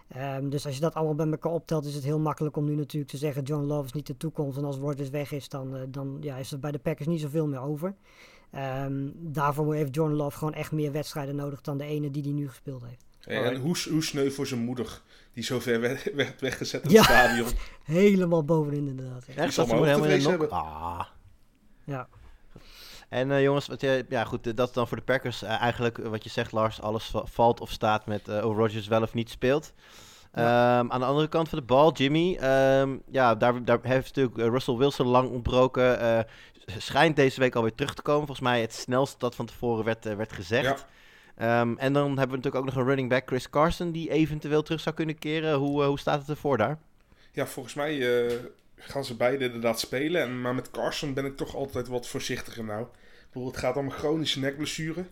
Ehm, dus als je dat allemaal bij elkaar optelt, is het heel makkelijk om nu natuurlijk te zeggen: John Love is niet de toekomst. En als Rodgers weg is, dan, eh, dan ja, is er bij de Packers niet zoveel meer over. Ehm, daarvoor heeft John Love gewoon echt meer wedstrijden nodig dan de ene die hij nu gespeeld heeft. En hoe, hoe sneu voor zijn moeder, die zo ver werd, werd weggezet in Ja. het stadion. Helemaal bovenin, inderdaad. Ja. echt zal helemaal in de. Ah. Ja. En eh, jongens, wat, je- ja goed, eh, dat is dan voor de Packers eh, eigenlijk eh, wat je zegt Lars, alles va- valt of staat met eh, of Rodgers wel of niet speelt. Ehm, aan de andere kant van de bal, Jimmy, ehm, ja, daar, daar heeft natuurlijk eh, Russell Wilson lang ontbroken. eh, schijnt deze week alweer terug te komen. Volgens mij het snelst dat van tevoren werd, eh, werd gezegd. Ja. Ehm, en dan hebben we natuurlijk ook nog een running back, Chris Carson, die eventueel terug zou kunnen keren. Hoe, eh, hoe staat het ervoor daar? Ja, volgens mij eh, gaan ze beide inderdaad spelen. En, maar met Carson ben ik toch altijd wat voorzichtiger nou. Bedoel, het gaat om een chronische nekblessure.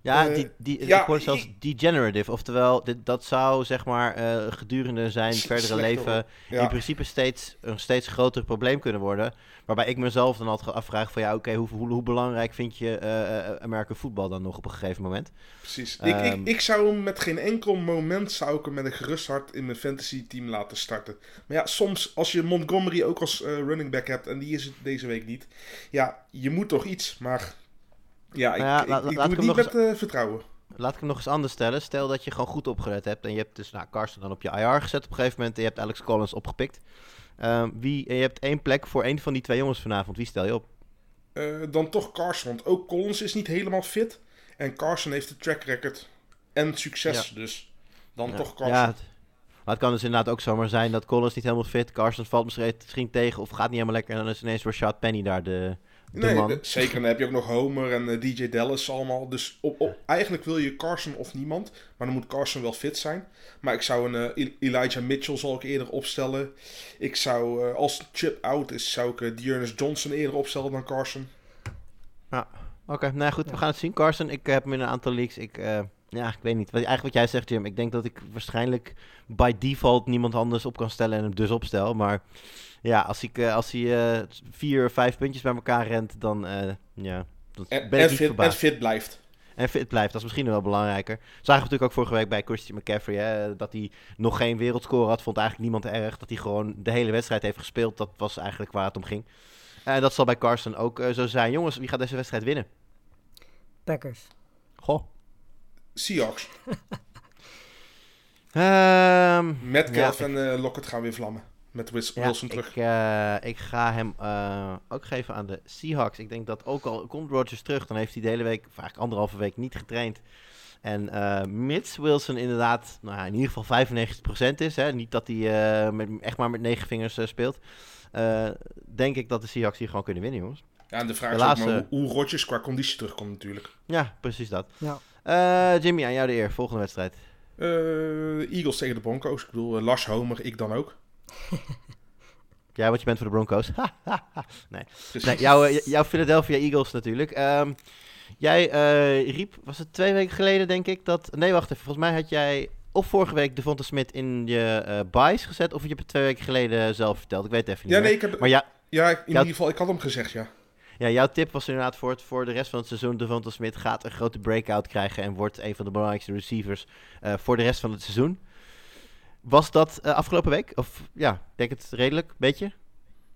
Ja, Eh, die, die, ja, ik hoorde zelfs ik- degenerative. Oftewel, dit, dat zou zeg maar eh, gedurende zijn verdere leven. Ja. in principe steeds een steeds groter probleem kunnen worden. Waarbij ik mezelf dan altijd afvraag van ja, oké, hoe, hoe, hoe belangrijk vind je American voetbal dan nog op een gegeven moment? Precies. ik, Ehm. ik, ik zou hem met geen enkel moment zou ik hem met een gerust hart in mijn fantasy team laten starten. Maar ja, soms als je Montgomery ook als running back hebt en die is het deze week niet. Ja, je moet toch iets. Maar ja, ik, ja, ik, laat- ik laat doe ik het hem niet nog met eh, vertrouwen. Laat ik hem nog eens anders stellen. Stel dat je gewoon goed opgelet hebt en je hebt dus nou, Carson dan op je IR gezet op een gegeven moment en je hebt Alex Collins opgepikt. Ehm, wie, en je hebt één plek voor één van die twee jongens vanavond. Wie stel je op? Eh, dan toch Carson, want ook Collins is niet helemaal fit. En Carson heeft de track record en succes, dus dan Ja. toch Carson. Ja, het, maar het kan dus inderdaad ook zomaar zijn dat Collins niet helemaal fit, Carson valt misschien, tegen of gaat niet helemaal lekker en dan is ineens Rashad Penny daar de Nee, man. de- zeker. Dan heb je ook nog Homer en eh, DJ Dallas allemaal. Dus op, op, eigenlijk wil je Carson of niemand. Maar dan moet Carson wel fit zijn. Maar ik zou een eh, El- Elijah Mitchell zal ik eerder opstellen. Ik zou, eh, als Chip out is, zou ik uh, Dearness Johnson eerder opstellen dan Carson. Oké, nou goed, we gaan het zien. Carson, ik heb hem in een aantal leaks. Ik, eh, ja, ik weet niet. Wat, eigenlijk wat jij zegt, Jim. Ik denk dat ik waarschijnlijk by default niemand anders op kan stellen en hem dus opstel. Maar ja, als, ik, eh, als hij eh, vier of vijf puntjes bij elkaar rent, dan eh, ja, dan En, ben en ik niet fit, en fit blijft. En fit blijft, dat is misschien wel belangrijker. Zagen we natuurlijk ook vorige week bij Christian McCaffrey, hè, dat hij nog geen wereldscore had. Vond eigenlijk niemand erg. Dat hij gewoon de hele wedstrijd heeft gespeeld, dat was eigenlijk waar het om ging. En dat zal bij Carson ook zo zijn. Jongens, wie gaat deze wedstrijd winnen? Packers. Goh. Seahawks. Ehm Met ja, Kelf en Lockett gaan weer vlammen. Met Ja, Wilson terug. Ik, eh, ik ga hem eh, ook geven aan de Seahawks. Ik denk dat ook al komt Rodgers terug, dan heeft hij de hele week, of eigenlijk anderhalve week, niet getraind. En eh mits Wilson inderdaad, nou ja, in ieder geval 95% is, hè, niet dat hij eh, met, echt maar met negen vingers eh, speelt, eh, denk ik dat de Seahawks hier gewoon kunnen winnen, jongens. Ja, en de vraag is ook maar hoe, hoe Rodgers qua conditie terugkomt natuurlijk. Ja, precies dat. Ja. Eh, Jimmy, aan jou de eer. Volgende wedstrijd. Eh, Eagles tegen de Broncos. Ik bedoel, Lars Homer, ik dan ook. Jij wat je bent voor de Broncos. nee. Nee, jouw, jouw Philadelphia Eagles natuurlijk. Ehm, jij eh, riep, was het twee weken geleden denk ik, dat... Nee, wacht even. Volgens mij had jij of vorige week Devonta Smith in je buys gezet... of je hebt het twee weken geleden zelf verteld. Ik weet het even niet Ja, meer. nee, ik heb... Maar ja, Ja, in Ja. ieder geval, ik had hem gezegd, ja. ja, jouw tip was inderdaad voor, het, voor de rest van het seizoen... Devonta Smith gaat een grote breakout krijgen... en wordt een van de belangrijkste receivers eh, voor de rest van het seizoen. Was dat eh, afgelopen week? Of ja, ik denk het redelijk, beetje?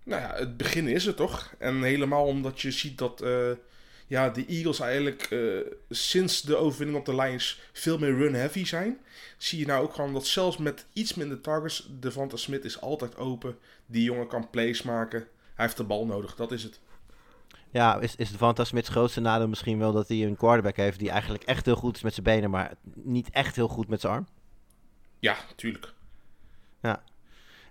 Nou ja, het begin is het toch. En helemaal omdat je ziet dat eh, ja, de Eagles eigenlijk eh, sinds de overwinning op de Lions veel meer run-heavy zijn. Zie je nou ook gewoon dat zelfs met iets minder targets, Devonta Smith is altijd open. Die jongen kan plays maken. Hij heeft de bal nodig, dat is het. Ja, is, is Devonta Smith's grootste nadeel misschien wel dat hij een quarterback heeft die eigenlijk echt heel goed is met zijn benen, maar niet echt heel goed met zijn arm? Ja, tuurlijk.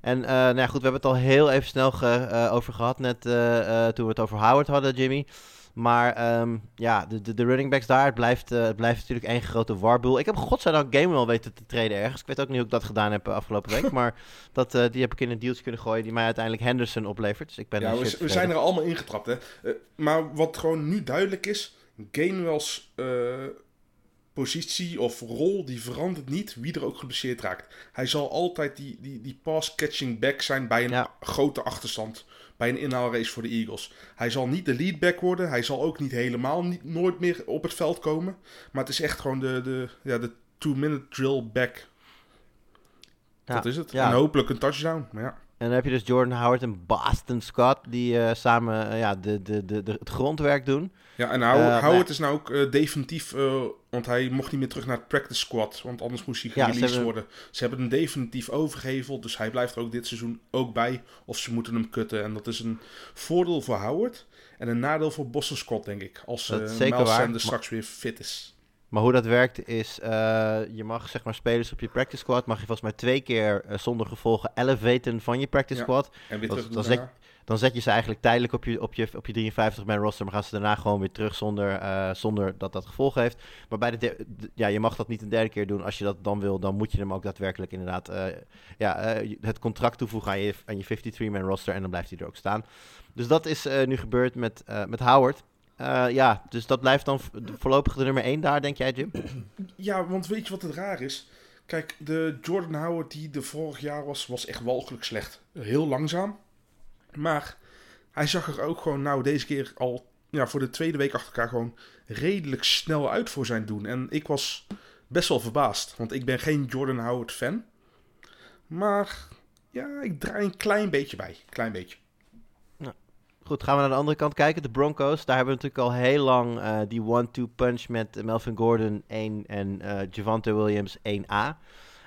En eh, nou ja, goed, we hebben het al heel even snel ge- eh, over gehad net eh, toen we het over Howard hadden, Jimmy. Maar ehm, ja, de, de, de running backs daar, het blijft, het blijft natuurlijk één grote warboel. Ik heb godzijdank Gamewell weten te treden ergens. Ik weet ook niet hoe ik dat gedaan heb afgelopen week. maar dat, die heb ik in een dealtje kunnen gooien die mij uiteindelijk Henderson oplevert. Dus ik ben Ja, we, zijn er allemaal ingetrapt, hè. Maar wat gewoon nu duidelijk is, Gainwell's eh, positie of rol, die verandert niet wie er ook geblesseerd raakt. Hij zal altijd die, die, die pass-catching back zijn bij een Ja. grote achterstand. Bij een inhaalrace voor de Eagles. Hij zal niet de leadback worden. Hij zal ook niet helemaal niet, nooit meer op het veld komen. Maar het is echt gewoon de, de, ja, de two-minute drill back. Ja, Dat is het. ja. En hopelijk een touchdown. Maar ja. En dan heb je dus Jordan Howard en Boston Scott die eh, samen eh, ja, de, de, de, de, het grondwerk doen. Ja, en Howard, Eh, Howard is nou ook definitief, want hij mocht niet meer terug naar het practice squad, want anders moest hij Ja, ze gereleased hebben- worden. Ze hebben hem definitief overgeheveld, dus hij blijft er ook dit seizoen ook bij, of ze moeten hem kutten. En dat is een voordeel voor Howard en een nadeel voor Boston Scott, denk ik, als uh, Miles Sanders straks weer fit is. Maar hoe dat werkt is, eh, je mag zeg maar spelers op je practice squad, mag je volgens mij twee keer eh, zonder gevolgen elevaten van je practice Ja. squad. En weer Dat- terug dat naar- zet- Dan zet je ze eigenlijk tijdelijk op je, op je, op je 53 man roster, maar gaan ze daarna gewoon weer terug zonder, eh, zonder dat dat gevolgen heeft. Maar bij de, de- ja, je mag dat niet een derde keer doen. Als je dat dan wil, dan moet je hem ook daadwerkelijk inderdaad ja, het contract toevoegen aan je, aan je 53 man roster en dan blijft hij er ook staan. Dus dat is nu gebeurd met, met Howard. Eh, ja, dus dat blijft dan de- voorlopig de nummer 1 daar, denk jij, Jim? Ja, want weet je wat het raar is? Kijk, de Jordan Howard die er vorig jaar was, was echt walgelijk slecht. Heel langzaam. Maar hij zag er ook gewoon nou deze keer al ja, voor de tweede week achter elkaar gewoon redelijk snel uit voor zijn doen. En ik was best wel verbaasd, want ik ben geen Jordan Howard fan. Maar ja, ik draai een klein beetje bij. Klein beetje. Goed, gaan we naar de andere kant kijken. De Broncos, daar hebben we natuurlijk al heel lang eh, die one-two punch met Melvin Gordon 1 en eh Javante Williams 1A.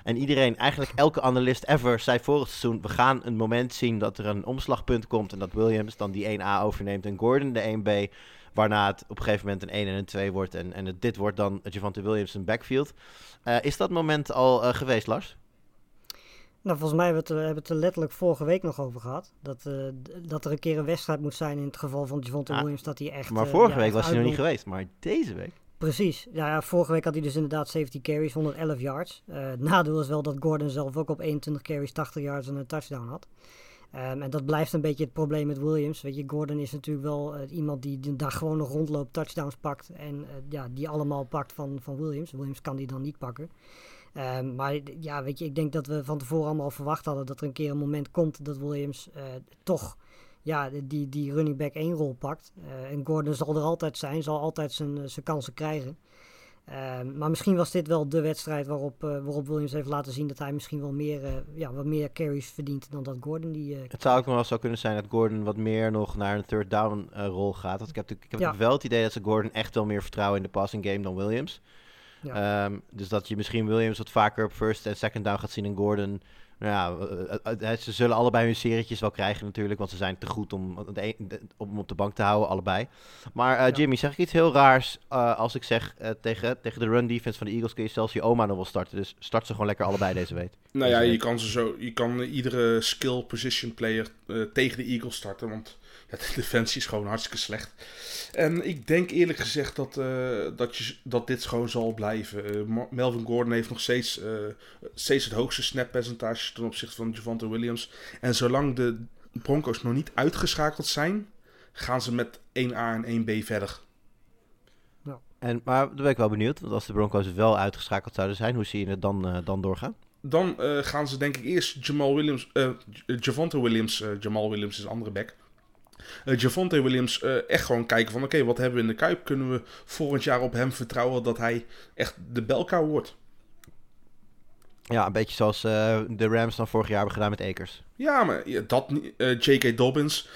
En iedereen, eigenlijk elke analist ever, zei vorig seizoen... we gaan een moment zien dat er een omslagpunt komt... en dat Williams dan die 1A overneemt en Gordon de 1B... waarna het op een gegeven moment een 1 en een 2 wordt... en, en dit wordt dan Javante Williams een backfield. Eh, is dat moment al geweest, Lars? Nou, volgens mij hebben we het, er- hebben we het er letterlijk vorige week nog over gehad. Dat, eh, dat er een keer een wedstrijd moet zijn in het geval van Javonte Ah, Williams. Dat hij echt. Maar eh, vorige ja, week was hij nog niet geweest, maar deze week... Precies. Ja, ja, vorige week had hij dus inderdaad 70 carries, 111 yards. Eh, het nadeel is wel dat Gordon zelf ook op 21 carries, 80 yards en een touchdown had. Ehm, en dat blijft een beetje het probleem met Williams. Weet je, Gordon is natuurlijk wel iemand die de- daar gewoon nog rondloopt, touchdowns pakt. En ja, die allemaal pakt van, van Williams. Williams kan die dan niet pakken. Ehm, maar ja, weet je, ik denk dat we van tevoren allemaal verwacht hadden dat er een keer een moment komt dat Williams eh, toch ja, die, die running back 1 rol pakt. Eh, en Gordon zal er altijd zijn, zal altijd zijn, eh, zijn kansen krijgen. Ehm, maar misschien was dit wel de wedstrijd waarop, waarop Williams heeft laten zien dat hij misschien wel meer, ja, wat meer carries verdient dan dat Gordon die Het zou ook nog wel zo kunnen zijn dat Gordon wat meer nog naar een third down rol gaat. Want ik heb, ik heb Ja. wel het idee dat ze Gordon echt wel meer vertrouwen in de passing game dan Williams. Ehm, dus dat je misschien Williams wat vaker op first en second down gaat zien en Gordon. Nou ja, eh, eh, eh, ze zullen allebei hun serietjes wel krijgen natuurlijk, want ze zijn te goed om, om hem op de bank te houden, allebei. Maar eh, Ja. Jimmy, zeg ik iets heel raars eh, als ik zeg tegen, tegen de run defense van de Eagles kun je zelfs je oma nog wel starten. Dus start ze gewoon lekker allebei deze week. Nou ja, je kan, ze zo, je kan iedere skill position player tegen de Eagles starten. Want ja, de defensie is gewoon hartstikke slecht. En ik denk eerlijk gezegd dat, eh, dat, je, dat dit gewoon zal blijven. Eh, Melvin Gordon heeft nog steeds, eh, steeds het hoogste snap percentage ten opzichte van Javante Williams. En zolang de Broncos nog niet uitgeschakeld zijn, gaan ze met 1A en 1B verder. En, maar daar ben ik wel benieuwd, want als de Broncos wel uitgeschakeld zouden zijn, hoe zie je het dan, eh, dan doorgaan? Dan eh, gaan ze denk ik eerst Jamal Williams, eh J- Javonte Williams, Jamal Williams is een andere back. Eh Javonte Williams eh, echt gewoon kijken van oké, wat hebben we in de Kuip? Kunnen we volgend jaar op hem vertrouwen dat hij echt de belkou wordt? Ja, een beetje zoals eh, de Rams dan vorig jaar hebben gedaan met Akers. Ja, maar ja, dat eh, J.K. Dobbins,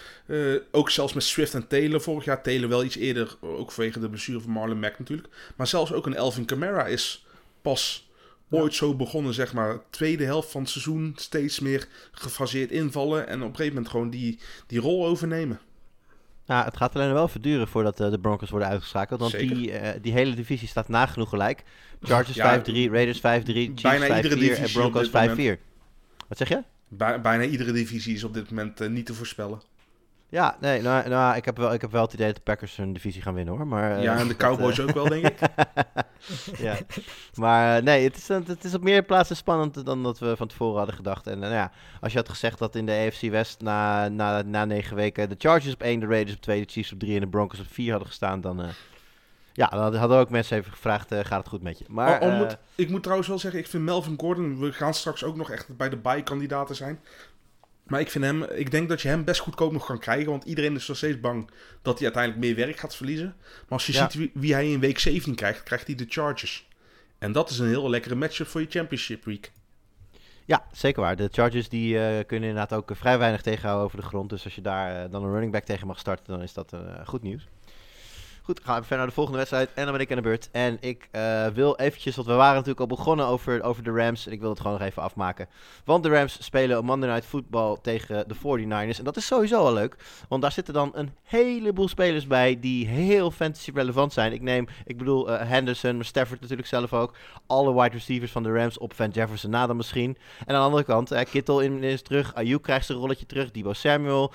ook zelfs met Swift en Taylor vorig jaar. Taylor wel iets eerder, ook vanwege de blessure van Marlon Mack natuurlijk. Maar zelfs ook een Elvin Kamara is pas ooit zo begonnen, zeg maar. Tweede helft van het seizoen steeds meer gefaseerd invallen. En op een gegeven moment gewoon die, die rol overnemen. Nou, het gaat alleen wel verduren voordat eh, de Broncos worden uitgeschakeld. Want Zeker. die, eh, die hele divisie staat nagenoeg gelijk. Chargers Ja, 5-3, Raiders 5-3, Chiefs 5-4 bijna iedere en Broncos dit moment. 5-4. Wat zeg je? Bij- bijna iedere divisie is op dit moment eh, niet te voorspellen. Ja, nee, nou, nou ik, heb wel, ik heb wel het idee dat de Packers hun divisie gaan winnen hoor. Maar, eh, ja, en de Cowboys eh, ook wel, denk ik. ja. Maar eh, nee, het is, het is op meer plaatsen spannend dan dat we van tevoren hadden gedacht. En nou ja, als je had gezegd dat in de AFC West na, na, na negen weken de Chargers op 1, de Raiders op 2, de Chiefs op 3 en de Broncos op 4 hadden gestaan, dan... ja, dan hadden ook mensen even gevraagd, gaat het goed met je? Maar eh, moet- ik moet trouwens wel zeggen, ik vind Melvin Gordon, we gaan straks ook nog echt bij de bye-kandidaten zijn. Maar ik vind hem, ik denk dat je hem best goedkoop nog kan krijgen, want iedereen is nog steeds bang dat hij uiteindelijk meer werk gaat verliezen. Maar als je Ja. ziet wie, wie hij in week 17 krijgt, krijgt hij de Chargers. En dat is een heel lekkere matchup voor je championship week. Ja, zeker waar. De Chargers die eh, kunnen inderdaad ook eh, vrij weinig tegenhouden over de grond. Dus als je daar eh, dan een running back tegen mag starten, dan is dat eh, goed nieuws. Goed, gaan we verder naar de volgende wedstrijd. En dan ben ik aan de beurt. En ik eh, wil eventjes, want we waren natuurlijk al begonnen over, over de Rams. En ik wil het gewoon nog even afmaken. Want de Rams spelen op Monday Night Football tegen de 49ers. En dat is sowieso al leuk. Want daar zitten dan een heleboel spelers bij die heel fantasy relevant zijn. Ik neem, ik bedoel eh, Henderson, Stafford natuurlijk zelf ook. Alle wide receivers van de Rams op Van Jefferson na dan misschien. En aan de andere kant, eh, Kittle in, is terug. Ayuk krijgt zijn rolletje terug. Debo Samuel.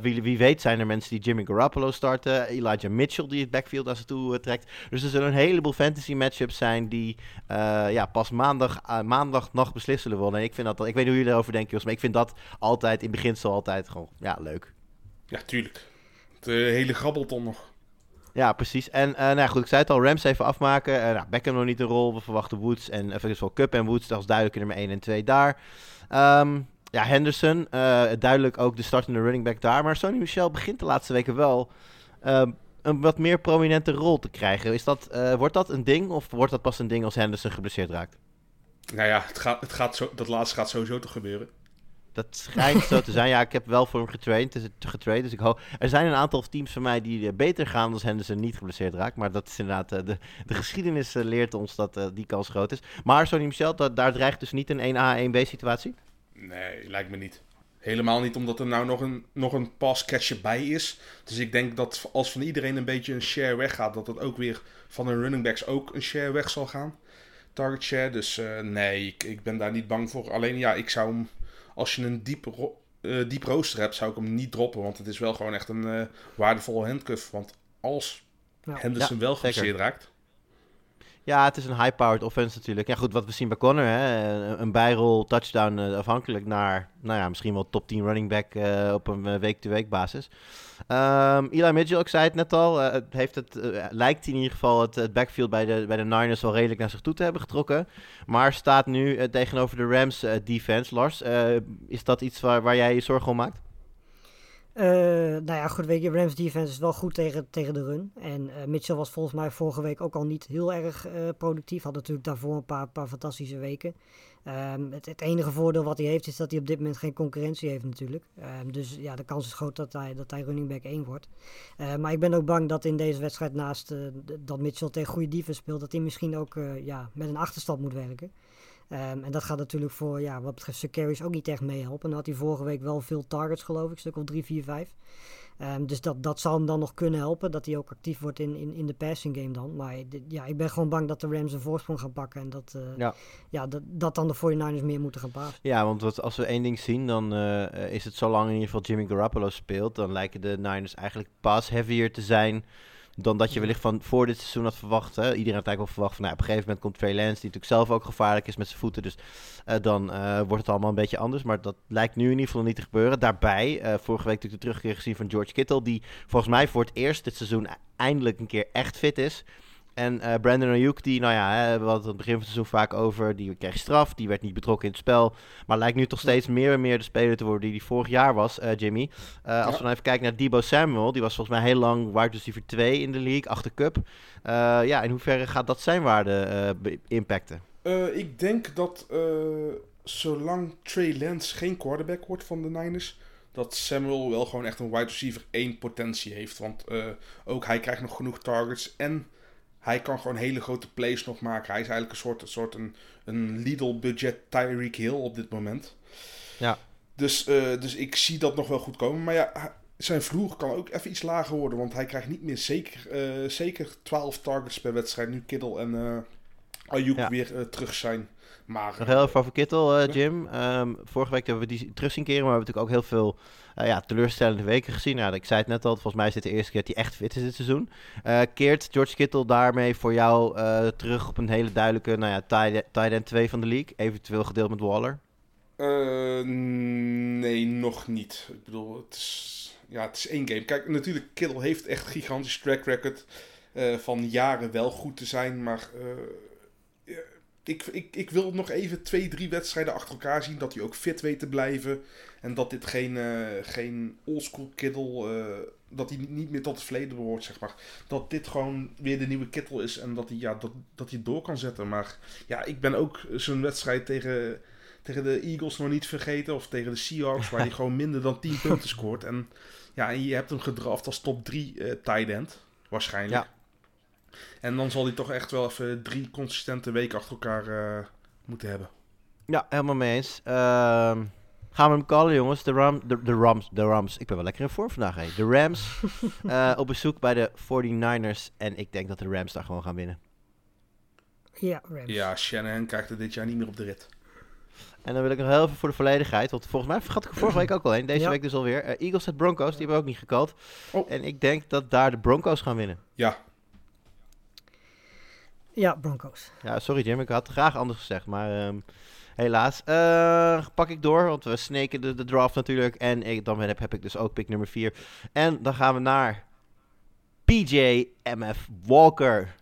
Wie, wie weet zijn er mensen die Jimmy Garoppolo starten. Elijah Mitchell die het backfield naar ze toe eh, trekt. Dus er zullen een heleboel fantasy matchups zijn die eh, ja, pas maandag, uh, maandag nog beslist zullen worden. En ik vind dat, ik weet niet hoe jullie erover denken, jongens, maar ik vind dat altijd in beginsel altijd gewoon ja, leuk. Ja, tuurlijk. De hele grabbelton nog. Ja, precies. En uh, nou ja, goed, ik zei het al, Rams even afmaken. Uh, nou, Beckham nog niet een rol. We verwachten Woods en wel Cup en Woods. Dat is duidelijk nummer 1 en 2 daar. Um, ja, Henderson, uh, duidelijk ook de startende running back daar. Maar Sony Michel begint de laatste weken wel uh, een wat meer prominente rol te krijgen. Is dat, uh, wordt dat een ding of wordt dat pas een ding als Henderson geblesseerd raakt? Nou ja, het gaat, het gaat zo, dat laatste gaat sowieso toch gebeuren. Dat schijnt zo te zijn. Ja, ik heb wel voor hem getraind. getraind dus ik hoop... Er zijn een aantal teams van mij die beter gaan als Henderson niet geblesseerd raakt. Maar dat is inderdaad... De, de geschiedenis leert ons dat die kans groot is. Maar Sonny Michel, dat, daar dreigt dus niet een 1A, 1B situatie? Nee, lijkt me niet. Helemaal niet omdat er nou nog een, nog een pass-catcher bij is. Dus ik denk dat als van iedereen een beetje een share weggaat... dat het ook weer van de running backs ook een share weg zal gaan. Target share. Dus uh, nee, ik, ik ben daar niet bang voor. Alleen ja, ik zou hem... Als je een diep, ro uh, diep rooster hebt, zou ik hem niet droppen. Want het is wel gewoon echt een uh, waardevolle handcuff. Want als ja. Henderson ja, wel geblesseerd raakt... Ja, het is een high-powered offense natuurlijk. Ja, goed, wat we zien bij Connor, hè, een, bijrol, touchdown eh, afhankelijk naar, nou ja, misschien wel top 10 running back eh, op een eh, week-to-week basis. Ehm Eli Mitchell, ik zei het net al, heeft het, lijkt in ieder geval het, backfield bij de, bij de Niners wel redelijk naar zich toe te hebben getrokken. Maar staat nu tegenover de Rams defense. Lars, is dat iets waar, waar jij je zorgen om maakt? Eh, nou ja, goed, weet je, Rams defense is wel goed tegen, tegen de run. En eh, Mitchell was volgens mij vorige week ook al niet heel erg eh, productief. Had natuurlijk daarvoor een paar, paar fantastische weken. Ehm, het, enige voordeel wat hij heeft is dat hij op dit moment geen concurrentie heeft natuurlijk. Ehm, dus ja, de kans is groot dat hij, dat hij running back 1 wordt. Maar ik ben ook bang dat in deze wedstrijd naast dat Mitchell tegen goede defense speelt, dat hij misschien ook ja, met een achterstand moet werken. Ehm, en dat gaat natuurlijk voor, ja, wat betreft zijn carries ook niet echt meehelpen. En dan had hij vorige week wel veel targets, geloof ik, een stuk of 3, 4, 5. Ehm, dus dat, dat zal hem dan nog kunnen helpen, dat hij ook actief wordt in, in, in de passing game dan. Maar ja, ik ben gewoon bang dat de Rams een voorsprong gaan pakken en dat, eh, Ja. ja. dat, dat dan de 49ers meer moeten gaan passen. Ja, want wat, als we één ding zien, dan eh, is het zolang in ieder geval Jimmy Garoppolo speelt, dan lijken de Niners eigenlijk pass heavier te zijn dan dat je wellicht van voor dit seizoen had verwacht. Hè? Iedereen had eigenlijk wel verwacht van, nou, op een gegeven moment komt Trey Lance, die natuurlijk zelf ook gevaarlijk is met zijn voeten, dus eh, dan eh, wordt het allemaal een beetje anders. Maar dat lijkt nu in ieder geval niet te gebeuren. Daarbij, eh, vorige week natuurlijk de terugkeer gezien van George Kittle, die volgens mij voor het eerst dit seizoen eindelijk een keer echt fit is. En eh, Brandon Ayuk, die, nou ja, hè, we hadden het aan het begin van het seizoen vaak over, die kreeg straf, die werd niet betrokken in het spel. Maar lijkt nu toch steeds meer en meer de speler te worden die hij vorig jaar was, eh, Jimmy. Eh, als we dan even kijken naar Debo Samuel, die was volgens mij heel lang wide receiver 2 in de league, achter Cup. Ja, in hoeverre gaat dat zijn waarde impacten? Ik denk dat zolang Trey Lance geen quarterback wordt van de Niners, dat Samuel wel gewoon echt een wide receiver 1 potentie heeft. Want ook hij krijgt nog genoeg targets en hij kan gewoon hele grote plays nog maken. Hij is eigenlijk een soort, een, soort een, een Lidl-budget Tyreek Hill op dit moment. Ja. Dus, eh, dus ik zie dat nog wel goed komen. Maar ja, zijn vloer kan ook even iets lager worden. Want hij krijgt niet meer zeker, eh, zeker 12 targets per wedstrijd. Nu Kittle en eh Ayuk Ja. weer terug zijn. Maar Nog heel even over Kittel, Jim. Ehm, vorige week hebben we die terug zien keren, maar we hebben natuurlijk ook heel veel eh, ja, teleurstellende weken gezien. Nou, ik zei het net al, volgens mij is dit de eerste keer dat hij echt fit is dit seizoen. Eh, keert George Kittle daarmee voor jou eh, terug op een hele duidelijke nou ja, tight tight end 2 van de league? Eventueel gedeeld met Waller? Nee, nog niet. Ik bedoel, het is, ja, het is één game. Kijk, natuurlijk, Kittle heeft echt een gigantisch track record van jaren wel goed te zijn. Maar ik, ik, ik wil nog even twee, drie wedstrijden achter elkaar zien. Dat hij ook fit weet te blijven. En dat dit geen, eh, geen oldschool Kittle... eh, dat hij niet meer tot het verleden behoort, zeg maar. Dat dit gewoon weer de nieuwe Kittle is. En dat hij, ja, dat, dat hij door kan zetten. Maar ja, ik ben ook zo'n wedstrijd tegen tegen de Eagles nog niet vergeten. Of tegen de Seahawks, waar hij gewoon minder dan 10 punten scoort. En, ja, en je hebt hem gedraft als top 3 eh tight end. Waarschijnlijk. Ja. En dan zal hij toch echt wel even drie consistente weken achter elkaar eh, moeten hebben. Ja, helemaal mee eens. Ehm, gaan we hem callen, jongens? De, Ram, de, de Rams. De Rams. Ik ben wel lekker in vorm vandaag, hè. De Rams eh, op bezoek bij de 49ers. En ik denk dat de Rams daar gewoon gaan winnen. Ja, Rams. Ja, Shanahan krijgt er dit jaar niet meer op de rit. En dan wil ik nog heel even voor de volledigheid, want volgens mij vergat ik er vorige week ook al een. Deze Ja. week dus alweer. Eh, Eagles at Broncos, die hebben we ook niet gekald. Oh. En ik denk dat daar de Broncos gaan winnen. Ja, Ja, Broncos. Ja, sorry Jim, ik had het graag anders gezegd, maar ehm, helaas. Eh, pak ik door, want we sneken de, de draft natuurlijk. En ik, dan heb, heb ik dus ook pick nummer 4. En dan gaan we naar PJ MF Walker.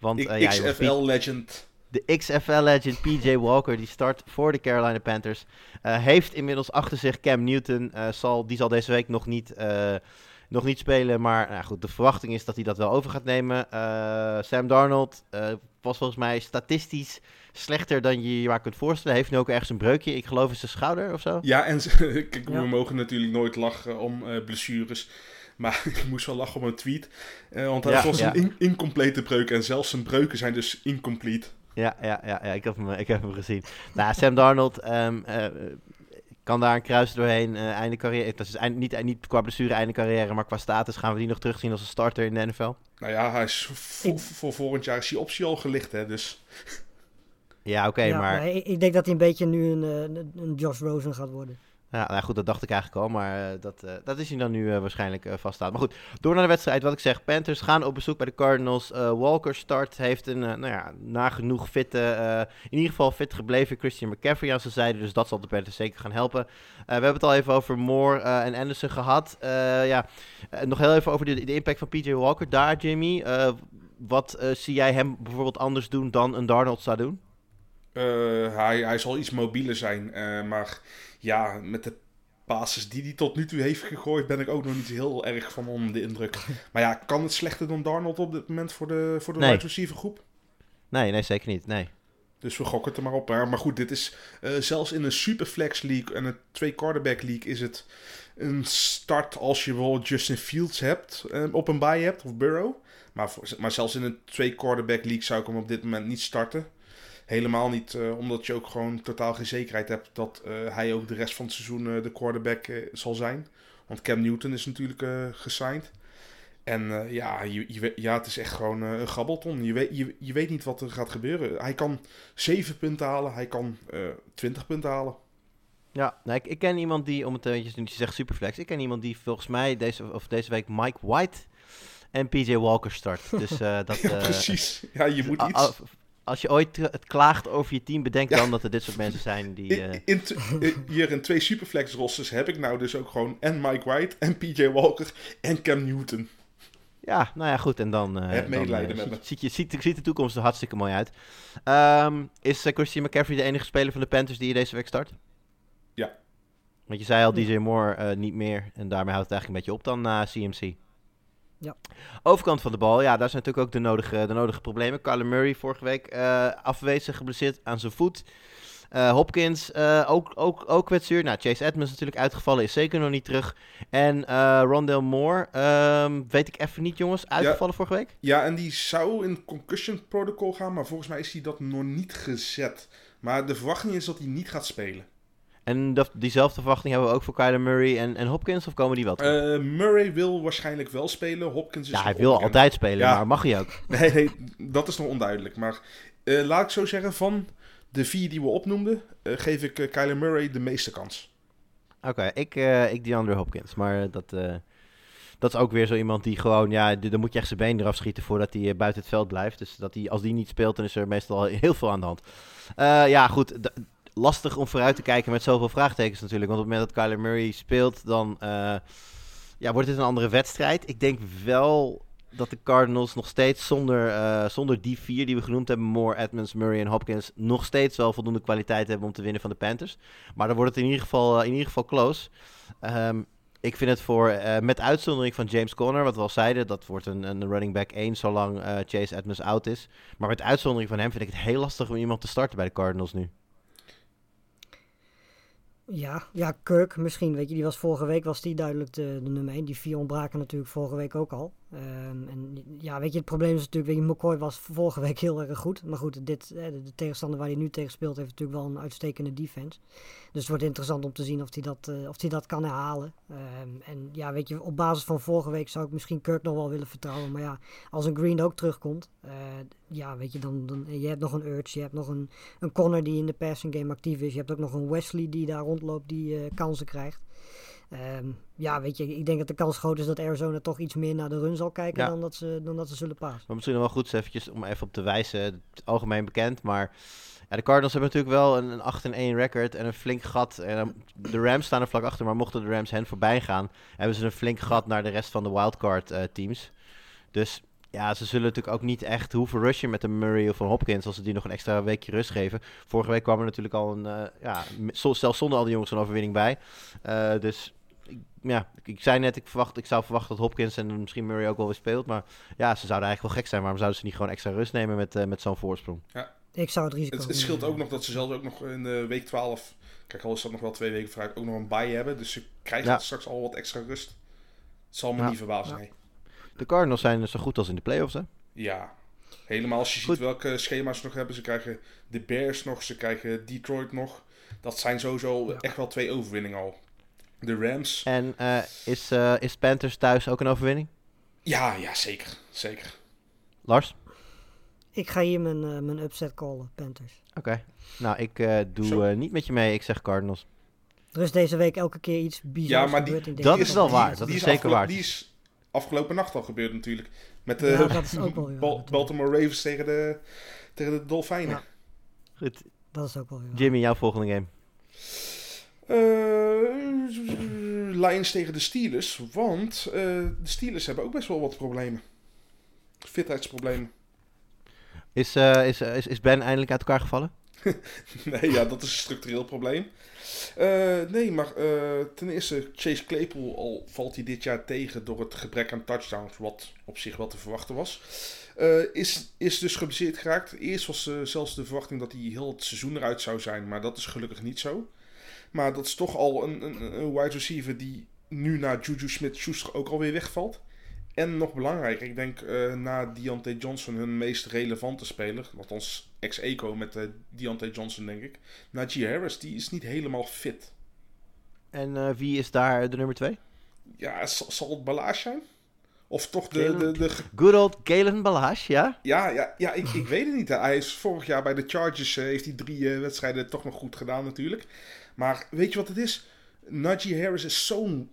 Want ik, eh, ja, XFL-legend. de XFL-legend PJ Walker, die start voor de Carolina Panthers. eh, heeft inmiddels achter zich Cam Newton. eh, zal, die zal deze week nog niet, eh, nog niet spelen. Maar nou goed, de verwachting is dat hij dat wel over gaat nemen. Eh, Sam Darnold eh, was volgens mij statistisch slechter dan je je maar kunt voorstellen. Heeft nu ook ergens een breukje. Ik geloof in zijn schouder of zo. Ja, en kijk, Ja. we mogen natuurlijk nooit lachen om eh, blessures. Maar ik moest wel lachen om een tweet. Eh, want hij Ja, was ja. een in- incomplete breuk. En zelfs zijn breuken zijn dus incomplete. Ja, ja, ja, ja ik, heb hem, ik heb hem gezien. Nou, Sam Darnold ehm, eh, kan daar een kruis doorheen. eh, einde carrière. Dat is eind, niet, niet qua blessure einde carrière, maar qua status gaan we die nog terugzien als een starter in de NFL. Nou ja, hij is voor, voor volgend jaar is die optie al gelicht, hè. Dus Ja, oké, ja, maar ik, ik denk dat hij een beetje nu een, eh, een, een Josh Rosen gaat worden. Ja, nou goed, dat dacht ik eigenlijk al, maar eh, dat, eh, dat is hij dan nu eh, waarschijnlijk eh vaststaat. Maar goed, door naar de wedstrijd. Wat ik zeg, Panthers gaan op bezoek bij de Cardinals. Walker start, heeft een, nou ja, nagenoeg fitte, in ieder geval fit gebleven Christian McCaffrey aan zijn zijde. Dus dat zal de Panthers zeker gaan helpen. We hebben het al even over Moore en Anderson gehad. Eh, ja, nog heel even over de, de impact van PJ Walker daar, Jimmy. Wat zie jij hem bijvoorbeeld anders doen dan een Darnold zou doen? Hij, hij zal iets mobieler zijn. maar ja, met de passes die hij tot nu toe heeft gegooid, ben ik ook nog niet heel erg van onder de indruk. Maar ja, kan het slechter dan Darnold op dit moment voor de, voor de Nee. wide receiver groep? Nee, nee, zeker niet. Nee. Dus we gokken het er maar op. Maar goed, dit is eh, zelfs in een superflex league en een twee quarterback league is het een start als je wel Justin Fields hebt, eh, op een bye hebt, of Burrow. Maar, voor- maar zelfs in een twee quarterback league zou ik hem op dit moment niet starten. Helemaal niet, eh, omdat je ook gewoon totaal geen zekerheid hebt dat eh, hij ook de rest van het seizoen eh, de quarterback zal zijn. Want Cam Newton is natuurlijk gesigned. En ja, je, je ja, het is echt gewoon een grabbelton. Je weet, je, je weet niet wat er gaat gebeuren. Hij kan 7 punten halen, hij kan eh 20 punten halen. Ja, nou, ik, ik ken iemand die, om het beetje, je zegt superflex, ik ken iemand die volgens mij deze, of deze week Mike White en PJ Walker start. Dus dat... Ja, precies. Ja, je moet a- iets... als je ooit het klaagt over je team, bedenk Ja. dan dat er dit soort mensen zijn die... eh, In, in t- eh, hier in twee superflex rosters heb ik nou dus ook gewoon en Mike White en PJ Walker en Cam Newton. Ja, nou ja, goed. En dan, eh, Heb dan, medelijden eh, met ziet, ziet, je, ziet, ziet de toekomst er hartstikke mooi uit. Ehm, is eh, Christian McCaffrey de enige speler van de Panthers die je deze week start? Ja. Want je zei al, DJ Moore eh, niet meer. En daarmee houdt het eigenlijk een beetje op dan na CMC. Ja. Overkant van de bal, ja, daar zijn natuurlijk ook de nodige, de nodige problemen. Kyler Murray vorige week eh, afwezen, geblesseerd aan zijn voet. Eh, Hopkins eh, ook, ook, ook kwetsuur. Nou, Chase Edmonds natuurlijk uitgevallen, is zeker nog niet terug. En eh Rondell Moore, ehm, weet ik even niet jongens, uitgevallen vorige week? Ja, en die zou in concussion protocol gaan, maar volgens mij is hij dat nog niet gezet. Maar de verwachting is dat hij niet gaat spelen. En dat, diezelfde verwachting hebben we ook voor Kyler Murray en, en Hopkins, of komen die wel terug? Eh, Murray wil waarschijnlijk wel spelen. Hopkins is ja, hij wil onbekend. altijd spelen, Ja. maar mag hij ook? Nee, nee, dat is nog onduidelijk. Maar eh, laat ik zo zeggen, van de vier die we opnoemden, eh, geef ik Kyler Murray de meeste kans. Oké, ik, ik DeAndre Hopkins, maar dat, dat is ook weer zo iemand die gewoon, ja, dan moet je echt zijn been eraf schieten voordat hij buiten het veld blijft. Dus dat hij, als die niet speelt, dan is er meestal heel veel aan de hand. Ja, goed, lastig om vooruit te kijken met zoveel vraagtekens natuurlijk. Want op het moment dat Kyler Murray speelt, dan eh, ja, wordt het een andere wedstrijd. Ik denk wel dat de Cardinals nog steeds zonder, eh, zonder die vier die we genoemd hebben, Moore, Edmonds, Murray en Hopkins, nog steeds wel voldoende kwaliteit hebben om te winnen van de Panthers. Maar dan wordt het in ieder geval, eh, in ieder geval close. Ehm, ik vind het voor, met uitzondering van James Conner, wat we al zeiden, dat wordt een, een running back 1 zolang Chase Edmonds out is. Maar met uitzondering van hem vind ik het heel lastig om iemand te starten bij de Cardinals nu. Ja, ja, Kirk misschien, weet je, die was vorige week was die duidelijk de, de nummer 1. Die vier ontbraken natuurlijk vorige week ook al. Ehm, en ja, weet je, het probleem is natuurlijk, weet je, McCoy was vorige week heel erg goed. Maar goed, dit, eh, de, de tegenstander waar hij nu tegen speelt heeft natuurlijk wel een uitstekende defense. Dus het wordt interessant om te zien of hij dat, eh, of hij dat kan herhalen. Ehm, en ja, weet je, op basis van vorige week zou ik misschien Kirk nog wel willen vertrouwen. Maar ja, als een Green ook terugkomt, eh, ja, weet je, dan, dan je hebt nog een Urge, je hebt nog een, een corner die in de passing game actief is. Je hebt ook nog een Wesley die daar rondloopt, die kansen krijgt. Ehm, ja, weet je, ik denk dat de kans groot is dat Arizona toch iets meer naar de run zal kijken Ja. dan, dat ze, dan dat ze zullen pasen. Maar misschien nog wel goed eventjes om even op te wijzen. Het is algemeen bekend, maar ja, de Cardinals hebben natuurlijk wel een, een 8-1 record en een flink gat. En, dan- de Rams staan er vlak achter, maar mochten de Rams hen voorbij gaan, hebben ze een flink gat naar de rest van de wildcard eh, teams. Dus ja, ze zullen natuurlijk ook niet echt hoeven rushen met een Murray of een Hopkins als ze die nog een extra weekje rust geven. Vorige week kwam er natuurlijk al een, eh, ja, zelfs zonder al die jongens een overwinning bij. Eh, dus ik- ja, ik, ik zei net, ik, verwacht, ik zou verwachten dat Hopkins en misschien Murray ook wel weer speelt. Maar ja, ze zouden eigenlijk wel gek zijn. Waarom zouden ze niet gewoon extra rust nemen met, eh, met zo'n voorsprong? Ik zou het risico Het, scheelt ook nog dat ze zelfs ook nog in de week 12, kijk al is dat nog wel twee weken vooruit, ook nog een bye hebben. Dus ze krijgen Ja. straks al wat extra rust. Het zal me Ja. niet verbazen, Ja. nee. De Cardinals zijn zo goed als in de playoffs, hè? Ja, helemaal als je Goed. ziet welke schema's ze nog hebben. Ze krijgen de Bears nog, ze krijgen Detroit nog. Dat zijn sowieso Ja. echt wel twee overwinningen al. De Rams, En eh, is, eh, is Panthers thuis ook een overwinning? ja, ja, zeker, zeker. Lars? Ik ga hier mijn, eh, mijn upset callen, Panthers. Oké. Nou, ik eh, doe eh, niet met je mee. Ik zeg Cardinals. Er is deze week elke keer iets bizars Ja, maar die- gebeurd in deze dat is wel waar, die dat is is zeker waar. Die is afgelopen nacht al gebeurd natuurlijk. Met de Ja, dat is ook wel waar. Baltimore Ravens tegen de, tegen de Dolfijnen. Ja. Goed. Dat is ook wel weer. Jimmy, jouw volgende game. Eh, Lions tegen de Steelers. Want eh, de Steelers hebben ook best wel wat problemen. Fitheidsproblemen. Is, eh, is, is, is Ben eindelijk uit elkaar gevallen? Nee, ja, dat is een structureel probleem. Nee, maar ten eerste, Chase Claypool al valt hij dit jaar tegen door het gebrek aan touchdowns, wat op zich wel te verwachten was. Is, is dus geblesseerd geraakt. Eerst was zelfs de verwachting dat hij heel het seizoen eruit zou zijn, maar dat is gelukkig niet zo. Maar dat is toch al een, een, een wide receiver die nu na Juju Smith-Schuster ook alweer wegvalt. En nog belangrijker, ik denk eh, na Deontay Johnson hun meest relevante speler, althans ex-eco met eh Deontay Johnson denk ik. Najee Harris, die is niet helemaal fit. En eh, wie is daar de nummer twee? Ja, zal het Balaas zijn? Of toch de... De, de Good old Galen Balash, ja? ja, ja, ja ik, ik weet het niet. Hij is vorig jaar bij de Chargers, heeft hij drie wedstrijden toch nog goed gedaan natuurlijk. Maar weet je wat het is? Najee Harris is zo'n...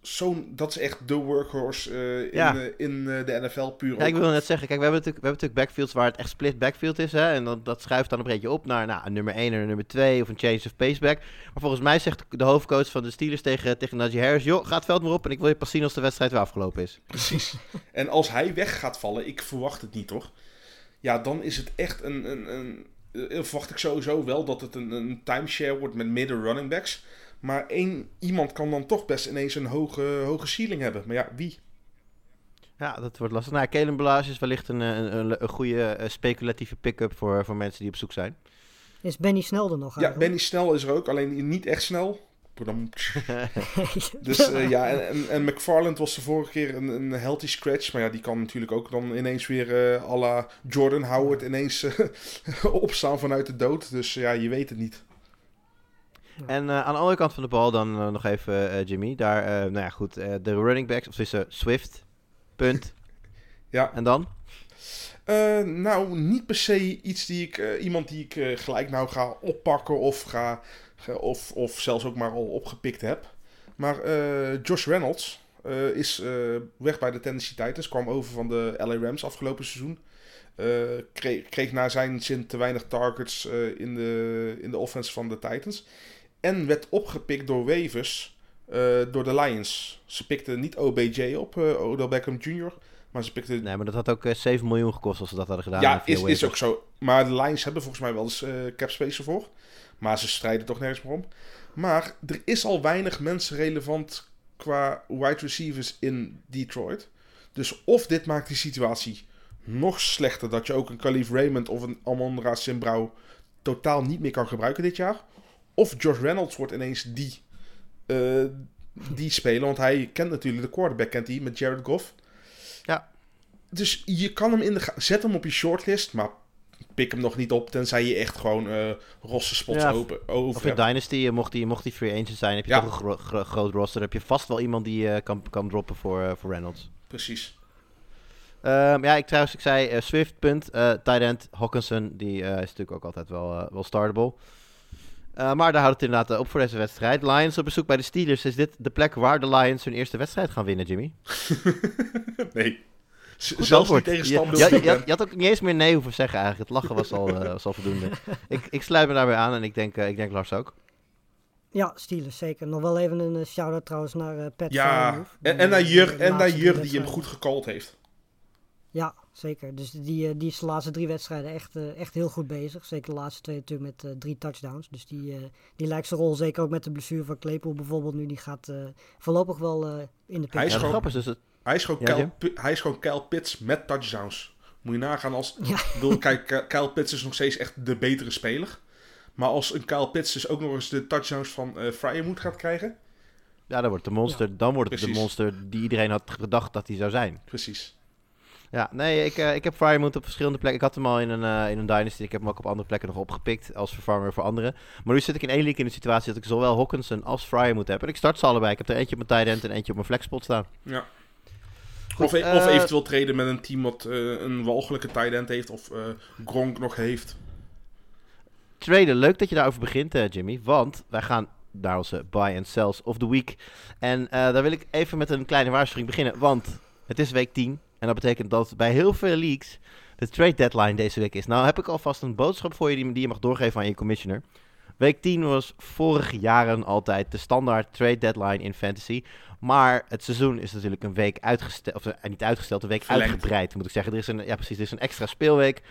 zo'n dat is echt de workhorse eh, in, eh, in eh, de NFL puur. Ja, ik wil net zeggen, kijk, we hebben natuurlijk, we hebben natuurlijk backfields waar het echt split backfield is. Hè? En dat, dat schuift dan een beetje op naar nou, een nummer 1 en een nummer 2 of een change of paceback. Maar volgens mij zegt de hoofdcoach van de Steelers tegen, tegen Najee Harris... joh, ga het veld maar op en ik wil je pas zien als de wedstrijd weer afgelopen is. Precies. En als hij weg gaat vallen, ik verwacht het niet hoor. Ja, dan is het echt een. een, een verwacht ik sowieso wel dat het een, een timeshare wordt met midden running backs. Maar één iemand kan dan toch best ineens een hoge, hoge ceiling hebben. Maar ja, wie? Ja, dat wordt lastig. Nou, Kalen Balash is wellicht een, een, een, een goede eh, speculatieve pick-up voor, voor mensen die op zoek zijn. Is Benny Snel er nog Ja, eigenlijk? Benny Snel is er ook, alleen niet echt snel. Dus eh, ja, en, en, McFarland was de vorige keer een, een healthy scratch. Maar ja, die kan natuurlijk ook dan ineens weer eh à la Jordan Howard ineens eh, opstaan vanuit de dood. Dus ja, je weet het niet. En aan de andere kant van de bal dan nog even Jimmy. Daar, nou ja, goed, de running backs, of tussen Swift, punt. Ja. En dan? Eh, nou, niet per se iets die ik, iemand die ik gelijk nou ga oppakken of, ga- of, of zelfs ook maar al opgepikt heb. Maar eh, Josh Reynolds eh, is eh, weg bij de Tennessee Titans, kwam over van de LA Rams afgelopen seizoen. Kreeg, kreeg naar zijn zin te weinig targets in, de, in de offense van de Titans. En werd opgepikt door waivers door de Lions. Ze pikten niet OBJ op, Odell Beckham Jr., maar ze pikten Nee, maar dat had ook eh, 7 miljoen gekost als ze dat hadden gedaan. ja, is, is ook zo. Maar de Lions hebben volgens mij wel eens cap space ervoor. Maar ze strijden toch nergens meer om. Maar er is al weinig mensen relevant qua wide receivers in Detroit. Dus of dit maakt die situatie nog slechter. Dat je ook een Khalif Raymond of een Amon-Ra St. Brown totaal niet meer kan gebruiken dit jaar. Of Josh Reynolds wordt ineens die, eh, die speler. Want hij kent natuurlijk de quarterback kent hij met Jared Goff. Ja. Dus je kan hem in de Zet hem op je shortlist, maar pik hem nog niet op. Tenzij je echt gewoon eh rosse spots Ja, open, over Of in. Dynasty, eh, mocht die, mocht die free agent zijn, heb je Ja. toch een gro- gro- groot roster. heb je vast wel iemand die eh, kan, kan droppen voor, voor Reynolds. Precies. Ehm, ja, ik trouwens, ik zei Swift, punt. end, Hawkinson, die is natuurlijk ook altijd wel, wel startable. Maar daar houdt het inderdaad op voor deze wedstrijd. Lions op bezoek bij de Steelers. Is dit de plek waar de Lions hun eerste wedstrijd gaan winnen, Jimmy? nee. Zelfs antwoord. niet tegen Je- je, had, Ben. je had ook niet eens meer nee hoeven zeggen eigenlijk. Het lachen was al, eh, was al voldoende. ik, ik sluit me daarbij aan en ik denk, eh, ik denk Lars ook. Ja, Steelers zeker. Nog wel even een eh, shout-out trouwens naar eh Pat Ja, en, en naar Jur, en naar Jur die hem goed gecallt heeft. Ja, zeker. Dus die, die is de laatste drie wedstrijden echt, eh, echt heel goed bezig. Zeker de laatste twee natuurlijk met eh, drie touchdowns. Dus die, eh, die lijkt zijn rol, zeker ook met de blessure van Claypool bijvoorbeeld nu, die gaat eh, voorlopig wel eh, in de Hij pick. is Ja, de gewoon- grap is dus, het, Hij is gewoon, Ja, Kyle, hij is gewoon Kyle Pitts met touchdowns. Moet je nagaan als... Ja. Bedoel, kijk, Ky- Kyle Pitts is nog steeds echt de betere speler. Maar als een Kyle Pitts dus ook nog eens de touchdowns van eh Freiermuth gaat krijgen... ja, dan wordt het de monster, dan wordt het de monster die iedereen had gedacht dat hij zou zijn. Precies. Ja, nee, ik, eh, ik heb Fryermuth op verschillende plekken. Ik had hem al in een, eh, in een Dynasty. Ik heb hem ook op andere plekken nog opgepikt als vervanger voor anderen. Maar nu zit ik in één league in de situatie dat ik zowel Hawkinson als Fryermuth heb. En ik start ze allebei. Ik heb er eentje op mijn tight end en eentje op mijn flexpot staan. Ja. Goed, of, e- eh, of eventueel treden met een team wat eh, een walgelijke tight end heeft of eh, Gronk nog heeft. Traden, leuk dat je daarover begint, eh, Jimmy. Want wij gaan naar onze buy and sells of the week. En eh, daar wil ik even met een kleine waarschuwing beginnen, want het is week 10. En dat betekent dat bij heel veel leagues de trade deadline deze week is. Nou heb ik alvast een boodschap voor je die, die je mag doorgeven aan je commissioner. Week 10 was vorige jaren altijd de standaard trade deadline in fantasy. Maar het seizoen is natuurlijk een week uitgesteld, of eh, niet uitgesteld, een week Verlengd. uitgebreid moet ik zeggen. Er is een, ja precies, er is een extra speelweek.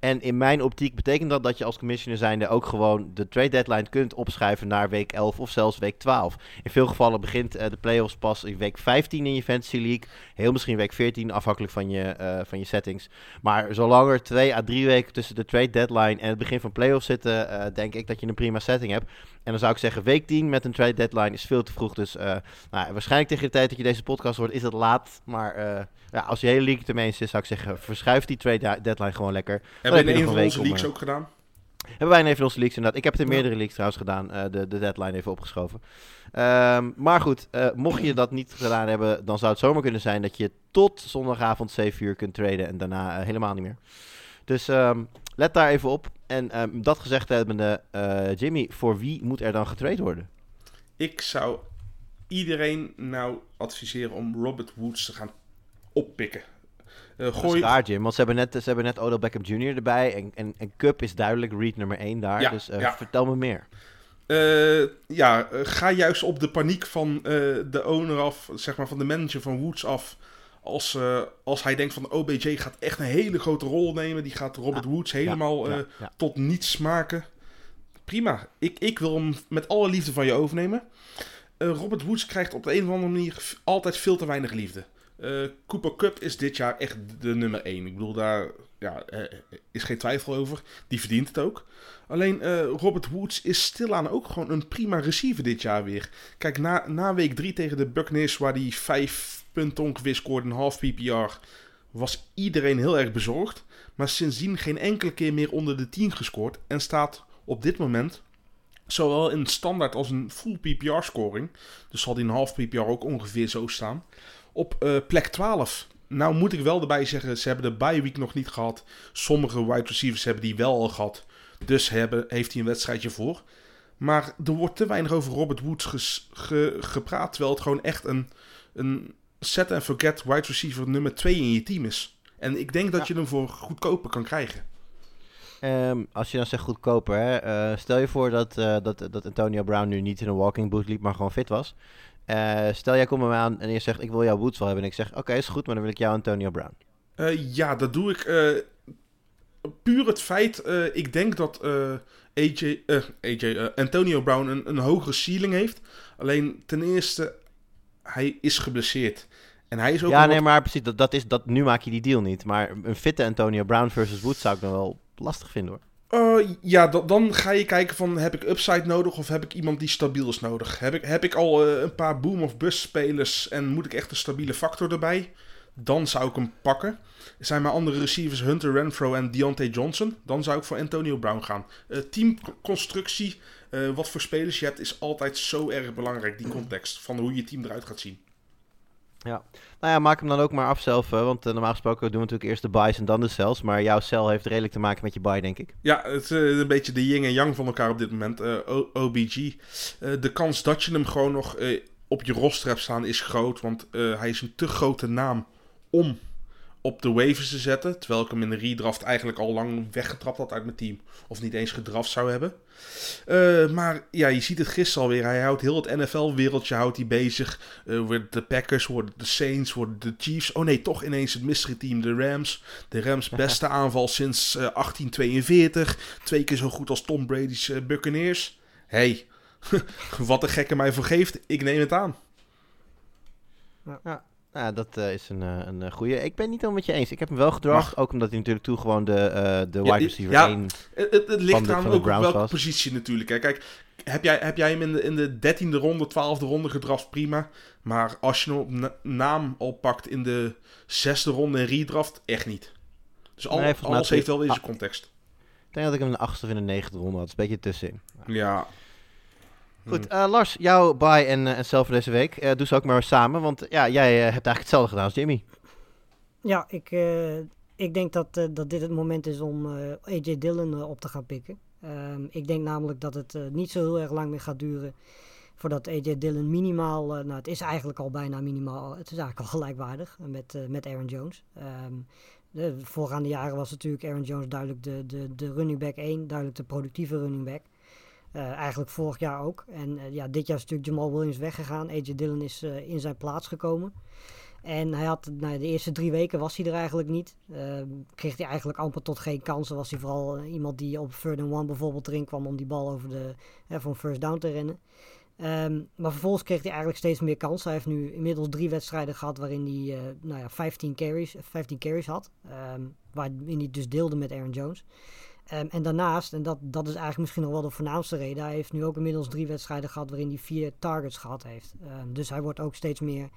En in mijn optiek betekent dat dat je als commissioner zijnde ook gewoon de trade deadline kunt opschuiven naar week 11 of zelfs week 12. In veel gevallen begint eh, de playoffs pas in week 15 in je fantasy league. Heel misschien week 14, afhankelijk van je, eh, van je settings. Maar zolang er twee à drie weken tussen de trade deadline en het begin van playoffs zitten, eh, denk ik dat je een prima setting hebt. En dan zou ik zeggen, week 10 met een trade deadline is veel te vroeg. Dus nou, waarschijnlijk tegen de tijd dat je deze podcast hoort, is het laat. Maar ja, als je hele league het ermee eens is, zou ik zeggen, verschuif die trade deadline gewoon lekker. Hebben we in een van onze om, leagues eh, ook gedaan? Hebben wij in een van onze leagues inderdaad. Ik heb het in meerdere leagues trouwens gedaan, eh, de, de deadline even opgeschoven. Ehm, maar goed, eh, mocht je dat niet gedaan hebben, dan zou het zomaar kunnen zijn dat je tot zondagavond 7 uur kunt traden en daarna helemaal niet meer. Dus ehm, let daar even op. En ehm, dat gezegd hebbende, Jimmy, voor wie moet er dan getrade worden? Ik zou iedereen nou adviseren om Robert Woods te gaan oppikken. Dat is gooi, raar, Jim, want ze hebben net, ze hebben net Odell Beckham Jr. erbij. En, en, en Cup is duidelijk read nummer 1 daar. Ja, dus eh, ja. vertel me meer. Eh, ja, ga juist op de paniek van de owner af, zeg maar van de manager van Woods af. Als, als hij denkt van OBJ gaat echt een hele grote rol nemen. Die gaat Robert Woods helemaal tot niets maken. Prima. Ik, ik wil hem met alle liefde van je overnemen. Robert Woods krijgt op de een of andere manier altijd veel te weinig liefde. Eh, Cooper Cup is dit jaar echt de nummer 1. Ik bedoel, daar ja, eh, is geen twijfel over. Die verdient het ook. Alleen eh, Robert Woods is stilaan ook gewoon een prima receiver dit jaar weer. Kijk, na, na week 3 tegen de Buccaneers, waar hij 5 punten ongeveer scoorde, een half PPR, was iedereen heel erg bezorgd. Maar sindsdien geen enkele keer meer onder de 10 gescoord. En staat op dit moment zowel in standaard als een full PPR scoring. Dus zal die een half PPR ook ongeveer zo staan. Op eh, plek 12. Nou moet ik wel erbij zeggen, ze hebben de bye week nog niet gehad. Sommige wide receivers hebben die wel al gehad. Dus hebben, heeft hij een wedstrijdje voor. Maar er wordt te weinig over Robert Woods ges- ge- gepraat. Terwijl het gewoon echt een, een set and forget wide receiver nummer 2 in je team is. En ik denk dat je hem voor goedkoper kan krijgen. Ehm, als je dan zegt goedkoper, hè, eh, stel je voor dat, eh, dat, dat Antonio Brown nu niet in een walking boot liep, maar gewoon fit was. Eh, stel jij komt bij mij aan en je zegt ik wil jouw Woods wel hebben. En ik zeg oké is goed, maar dan wil ik jou Antonio Brown. Eh, ja, dat doe ik. eh, puur het feit, ik denk dat AJ, AJ Antonio Brown een, een hogere ceiling heeft. Alleen ten eerste, hij is geblesseerd. En hij is ook ja, nee, wat- maar precies, dat, dat is, dat, nu maak je die deal niet. Maar een fitte Antonio Brown versus Woods zou ik dan wel lastig vinden hoor. Eh, ja, da- dan ga je kijken van heb ik upside nodig of heb ik iemand die stabiel is nodig. Heb ik, heb ik al eh, een paar boom of bust spelers en moet ik echt een stabiele factor erbij? Dan zou ik hem pakken. Zijn mijn andere receivers Hunter Renfro en Deontay Johnson? Dan zou ik voor Antonio Brown gaan. Eh, teamconstructie, wat voor spelers je hebt, is altijd zo erg belangrijk. Die context van hoe je team eruit gaat zien. Ja. Nou ja, maak hem dan ook maar af zelf. want eh, normaal gesproken doen we natuurlijk eerst de buys en dan de cells. Maar jouw cel heeft redelijk te maken met je buy, denk ik. Ja, het is eh, een beetje de yin en yang van elkaar op dit moment. Eh, OBG. De kans dat je hem gewoon nog op je roster hebt staan is groot. Want hij is een te grote naam om op de waivers te zetten. Terwijl ik hem in de redraft eigenlijk al lang weggetrapt had uit mijn team. Of niet eens gedraft zou hebben. Eh, maar ja, je ziet het gisteren alweer. Hij houdt heel het NFL-wereldje houdt hij bezig. Eh, worden de Packers, worden de Saints, worden de Chiefs. Oh nee, toch ineens het mystery team, de Rams. De Rams beste aanval sinds eh, 1842. Twee keer zo goed als Tom Brady's eh, Buccaneers. Hey, wat de gekke mij voor geeft, ik neem het aan. Nou, dat eh, is een, eh, een eh, goeie. Ik ben het niet helemaal met je eens. Ik heb hem wel gedraft. Ook omdat hij natuurlijk toen gewoon de, eh, de wide receiver ja. 1... Het, het, het ligt aan ook op welke was. positie natuurlijk. Hè. Kijk, heb jij, heb jij hem in de, in de 13e ronde, 12e ronde gedraft, prima. Maar als je hem op na- naam al pakt in de zesde ronde en redraft, echt niet. Dus al, Nee, alles heeft wel weer zijn ah. context. Ik denk dat ik hem in de achtste of in de negende ronde had. Dat is een beetje tussenin. Ja. Goed, eh, Lars, jouw buy en, eh, en zelf voor deze week. Eh, doe ze ook maar samen, want ja, jij hebt eigenlijk hetzelfde gedaan als Jimmy. Ja, ik, eh, ik denk dat, eh, dat dit het moment is om eh, AJ Dillon op te gaan pikken. Ehm, ik denk namelijk dat het niet zo heel erg lang meer gaat duren voordat AJ Dillon minimaal, nou het is eigenlijk al bijna minimaal, het is eigenlijk al gelijkwaardig met, eh, met Aaron Jones. Ehm, de voorgaande jaren was natuurlijk Aaron Jones duidelijk de, de, de running back 1, duidelijk de productieve running back. Eh, eigenlijk vorig jaar ook. En eh, ja, dit jaar is natuurlijk Jamal Williams weggegaan. AJ Dillon is eh, in zijn plaats gekomen. En hij had, nou, de eerste drie weken was hij er eigenlijk niet. Ehm, kreeg hij eigenlijk amper tot geen kansen. Was hij vooral iemand die op third and one bijvoorbeeld erin kwam om die bal over de, voor een first down te rennen. Ehm, maar vervolgens kreeg hij eigenlijk steeds meer kansen. Hij heeft nu inmiddels drie wedstrijden gehad waarin hij nou ja, 15, carries, 15 carries had. Ehm, waarin hij dus deelde met Aaron Jones. Ehm, en daarnaast, en dat, dat is eigenlijk misschien nog wel de voornaamste reden, hij heeft nu ook inmiddels drie wedstrijden gehad waarin hij vier targets gehad heeft. Ehm, dus hij wordt ook steeds meer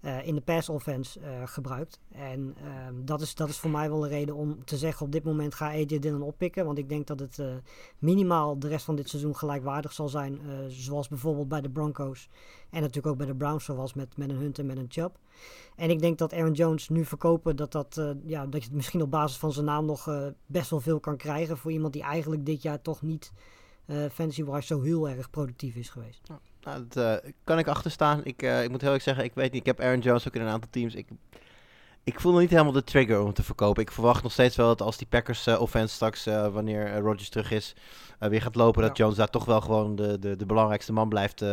eh, in de pass offense eh, gebruikt. En ehm, dat, is, dat is voor mij wel een reden om te zeggen op dit moment ga AJ Dillon oppikken. Want ik denk dat het eh, minimaal de rest van dit seizoen gelijkwaardig zal zijn. zoals bijvoorbeeld bij de Broncos. En natuurlijk ook bij de Browns zoals met, met een Hunt en met een Chubb. En ik denk dat Aaron Jones nu verkopen, dat, dat, ja, dat je het misschien op basis van zijn naam nog best wel veel kan krijgen. Voor iemand die eigenlijk dit jaar toch niet eh fantasy-wise zo heel erg productief is geweest. Nou, dat eh, kan ik achterstaan. Ik, eh, ik moet heel erg zeggen, ik weet niet, ik heb Aaron Jones ook in een aantal teams. Ik, ik voel nog niet helemaal de trigger om hem te verkopen. Ik verwacht nog steeds wel dat als die Packers eh, offense straks, wanneer Rodgers terug is, weer gaat lopen, dat. Jones daar toch wel gewoon de, de, de belangrijkste man blijft,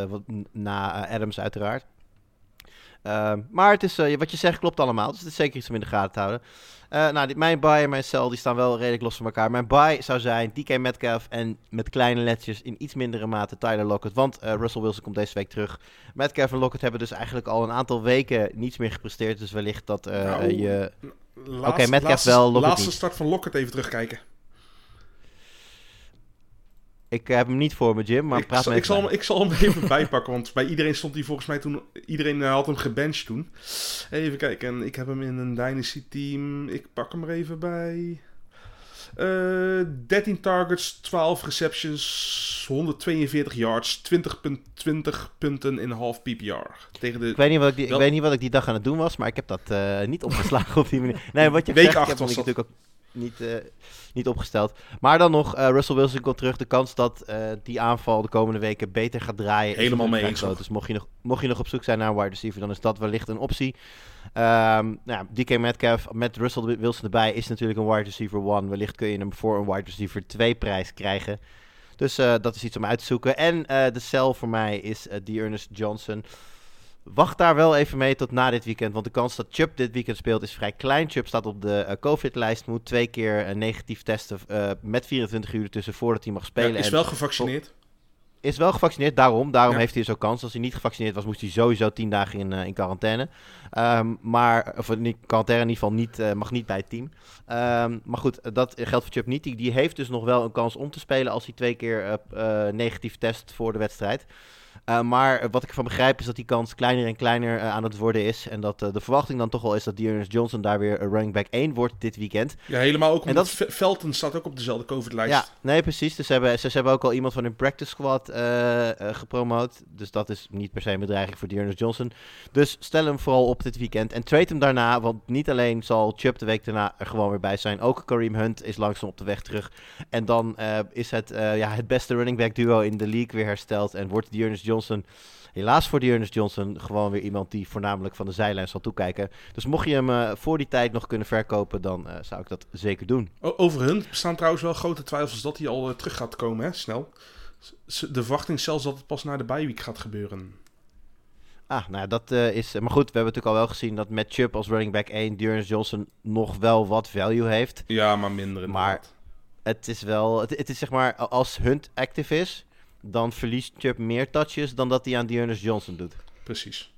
na Adams uiteraard. Ehm, maar het is, eh, wat je zegt klopt allemaal, dus het is zeker iets om in de gaten te houden. Eh, nou, die, mijn buy en mijn sell die staan wel redelijk los van elkaar. Mijn buy zou zijn DK Metcalf en met kleine letjes in iets mindere mate Tyler Lockett. Want eh, Russell Wilson komt deze week terug. Metcalf en Lockett hebben dus eigenlijk al een aantal weken niets meer gepresteerd. Dus wellicht dat Nou, je... Laatste- Metcalf laatste, wel, Lockett Laatste start van Lockett even terugkijken. Ik heb hem niet voor me, Jim, maar ik, praat zal, ik, zal hem, ik zal hem even bijpakken, want bij iedereen stond hij volgens mij toen... Iedereen eh, had hem gebenched toen. Even kijken, en ik heb hem in een Dynasty team. Ik pak hem er even bij. Eh 13 targets, 12 receptions, 142 yards, 20,20 punten in half PPR. Tegen de Ik weet, niet wat ik, die, ik weet niet wat ik die dag aan het doen was, maar ik heb dat eh, niet opgeslagen op die manier. Nee, wat je Week zegt, ik heb was dat. natuurlijk ook niet, eh, niet opgesteld. Maar dan nog, eh, Russell Wilson komt terug. De kans dat eh, die aanval de komende weken beter gaat draaien Helemaal mee eens. Dus mocht je, nog, mocht je nog op zoek zijn naar een wide receiver, dan is dat wellicht een optie. Ehm nou, ja, DK Metcalf met Russell Wilson erbij is natuurlijk een wide receiver 1. Wellicht kun je hem voor een wide receiver 2 prijs krijgen. Dus dat is iets om uit te zoeken. En de cel voor mij is die Ernest Johnson. Wacht daar wel even mee tot na dit weekend. Want de kans dat Chubb dit weekend speelt is vrij klein. Chubb staat op de eh, COVID-lijst. Moet twee keer eh, negatief testen eh, met 24 uur tussen voordat hij mag Ja, spelen. is En wel gevaccineerd. is wel gevaccineerd, daarom. Daarom Ja. heeft hij ook kans. Als hij niet gevaccineerd was, moest hij sowieso 10 dagen in, in quarantaine. Ehm, maar, of niet, quarantaine in ieder geval niet, mag niet bij het team. Ehm, maar goed, dat geldt voor Chubb niet. Die, die heeft dus nog wel een kans om te spelen als hij twee keer negatief test voor de wedstrijd. Eh, maar wat ik ervan begrijp is dat die kans kleiner en kleiner eh, aan het worden is. En dat eh, de verwachting dan toch wel is dat Dearness Johnson daar weer een running back 1 wordt dit weekend. Ja, helemaal ook. En dat- Felton staat ook op dezelfde COVID-lijst. Ja, nee, precies. Dus ze hebben, ze, ze hebben ook al iemand van hun practice squad gepromoot. Dus dat is niet per se een bedreiging voor Dearness Johnson. Dus stel hem vooral op dit weekend. En trade hem daarna, want niet alleen zal Chubb de week daarna er gewoon weer bij zijn. Ook Kareem Hunt is langzaam op de weg terug. En dan is het, ja, het beste running back duo in de league weer hersteld. En wordt Dearness Johnson, helaas voor Dearness Johnson, gewoon weer iemand die voornamelijk van de zijlijn zal toekijken. Dus mocht je hem eh, voor die tijd nog kunnen verkopen, dan eh, zou ik dat zeker doen. Over hun bestaan trouwens wel grote twijfels dat hij al eh, terug gaat komen, hè, snel. De verwachting zelfs dat het pas na de bye-week gaat gebeuren. Ah, nou ja, dat is... Maar goed, we hebben natuurlijk al wel gezien dat met Chubb als running back 1... Dearness Johnson nog wel wat value heeft. Ja, maar minder Maar-. Het is wel... Het, het is zeg maar, als Hunt active is... dan verliest Chubb meer touches dan dat hij aan Dearness Johnson doet. Precies.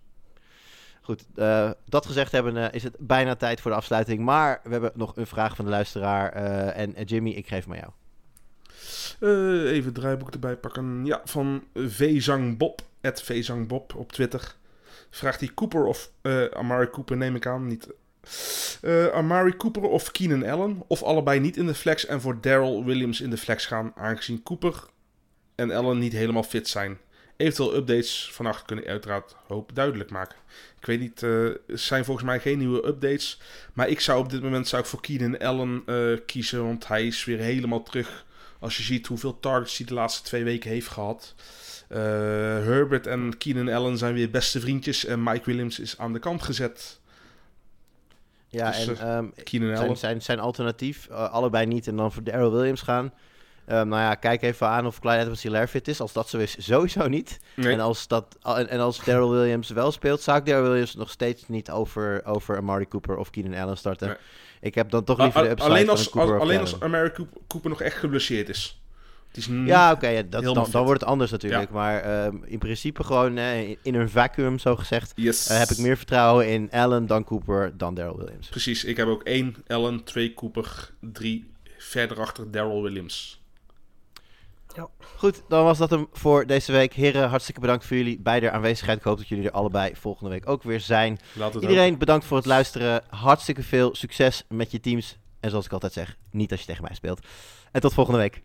Goed, eh, dat gezegd hebben eh, is het bijna tijd voor de afsluiting. Maar we hebben nog een vraag van de luisteraar. eh, en Jimmy, ik geef hem aan jou. Even het draaiboek erbij pakken. Ja, van Vzang Bob. Het Vzang Bob op Twitter. Vraagt hij Cooper of Amari Cooper, neem ik aan. Niet. Eh, Amari Cooper of Keenan Allen. Of allebei niet in de flex en voor Daryl Williams in de flex gaan. Aangezien Cooper en Allen niet helemaal fit zijn. Eventueel updates vannacht kunnen uiteraard hoop duidelijk maken. Ik weet niet, eh, er zijn volgens mij geen nieuwe updates. Maar ik zou op dit moment zou ik voor Keenan Allen eh, kiezen. Want hij is weer helemaal terug Als je ziet hoeveel targets hij de laatste twee weken heeft gehad. Uh, Herbert en Keenan Allen zijn weer beste vriendjes. En Mike Williams is aan de kant gezet. Ja, dus, en um. Zijn, zijn, zijn alternatief, uh, allebei niet. En dan voor Daryl Williams gaan. Um, nou ja, kijk even aan of Clyde Edwards fit is. Als dat zo is, sowieso niet. Nee. En als, dat, en, en als Daryl Williams wel speelt, zou ik Daryl Williams nog steeds niet over, over Amari Cooper of Keenan Allen starten. Nee. Ik heb dan toch liever de upside alleen als, van Cooper Alleen als Amari Cooper nog echt geblesseerd is. ja, oké, okay, ja, dan, dan, wordt het anders natuurlijk. Ja. Maar um, in principe gewoon uh, in een vacuüm, zo gezegd, yes. uh, heb ik meer vertrouwen in Allen dan Cooper dan Daryl Williams. Precies, ik heb ook één Allen, twee Cooper, drie verder achter Daryl Williams. Ja. Goed, dan was dat hem voor deze week. Heren, hartstikke bedankt voor jullie beide aanwezigheid. Ik hoop dat jullie er allebei volgende week ook weer zijn. Iedereen ook. bedankt voor het luisteren. Hartstikke veel succes met je teams. En zoals ik altijd zeg, niet als je tegen mij speelt. En tot volgende week.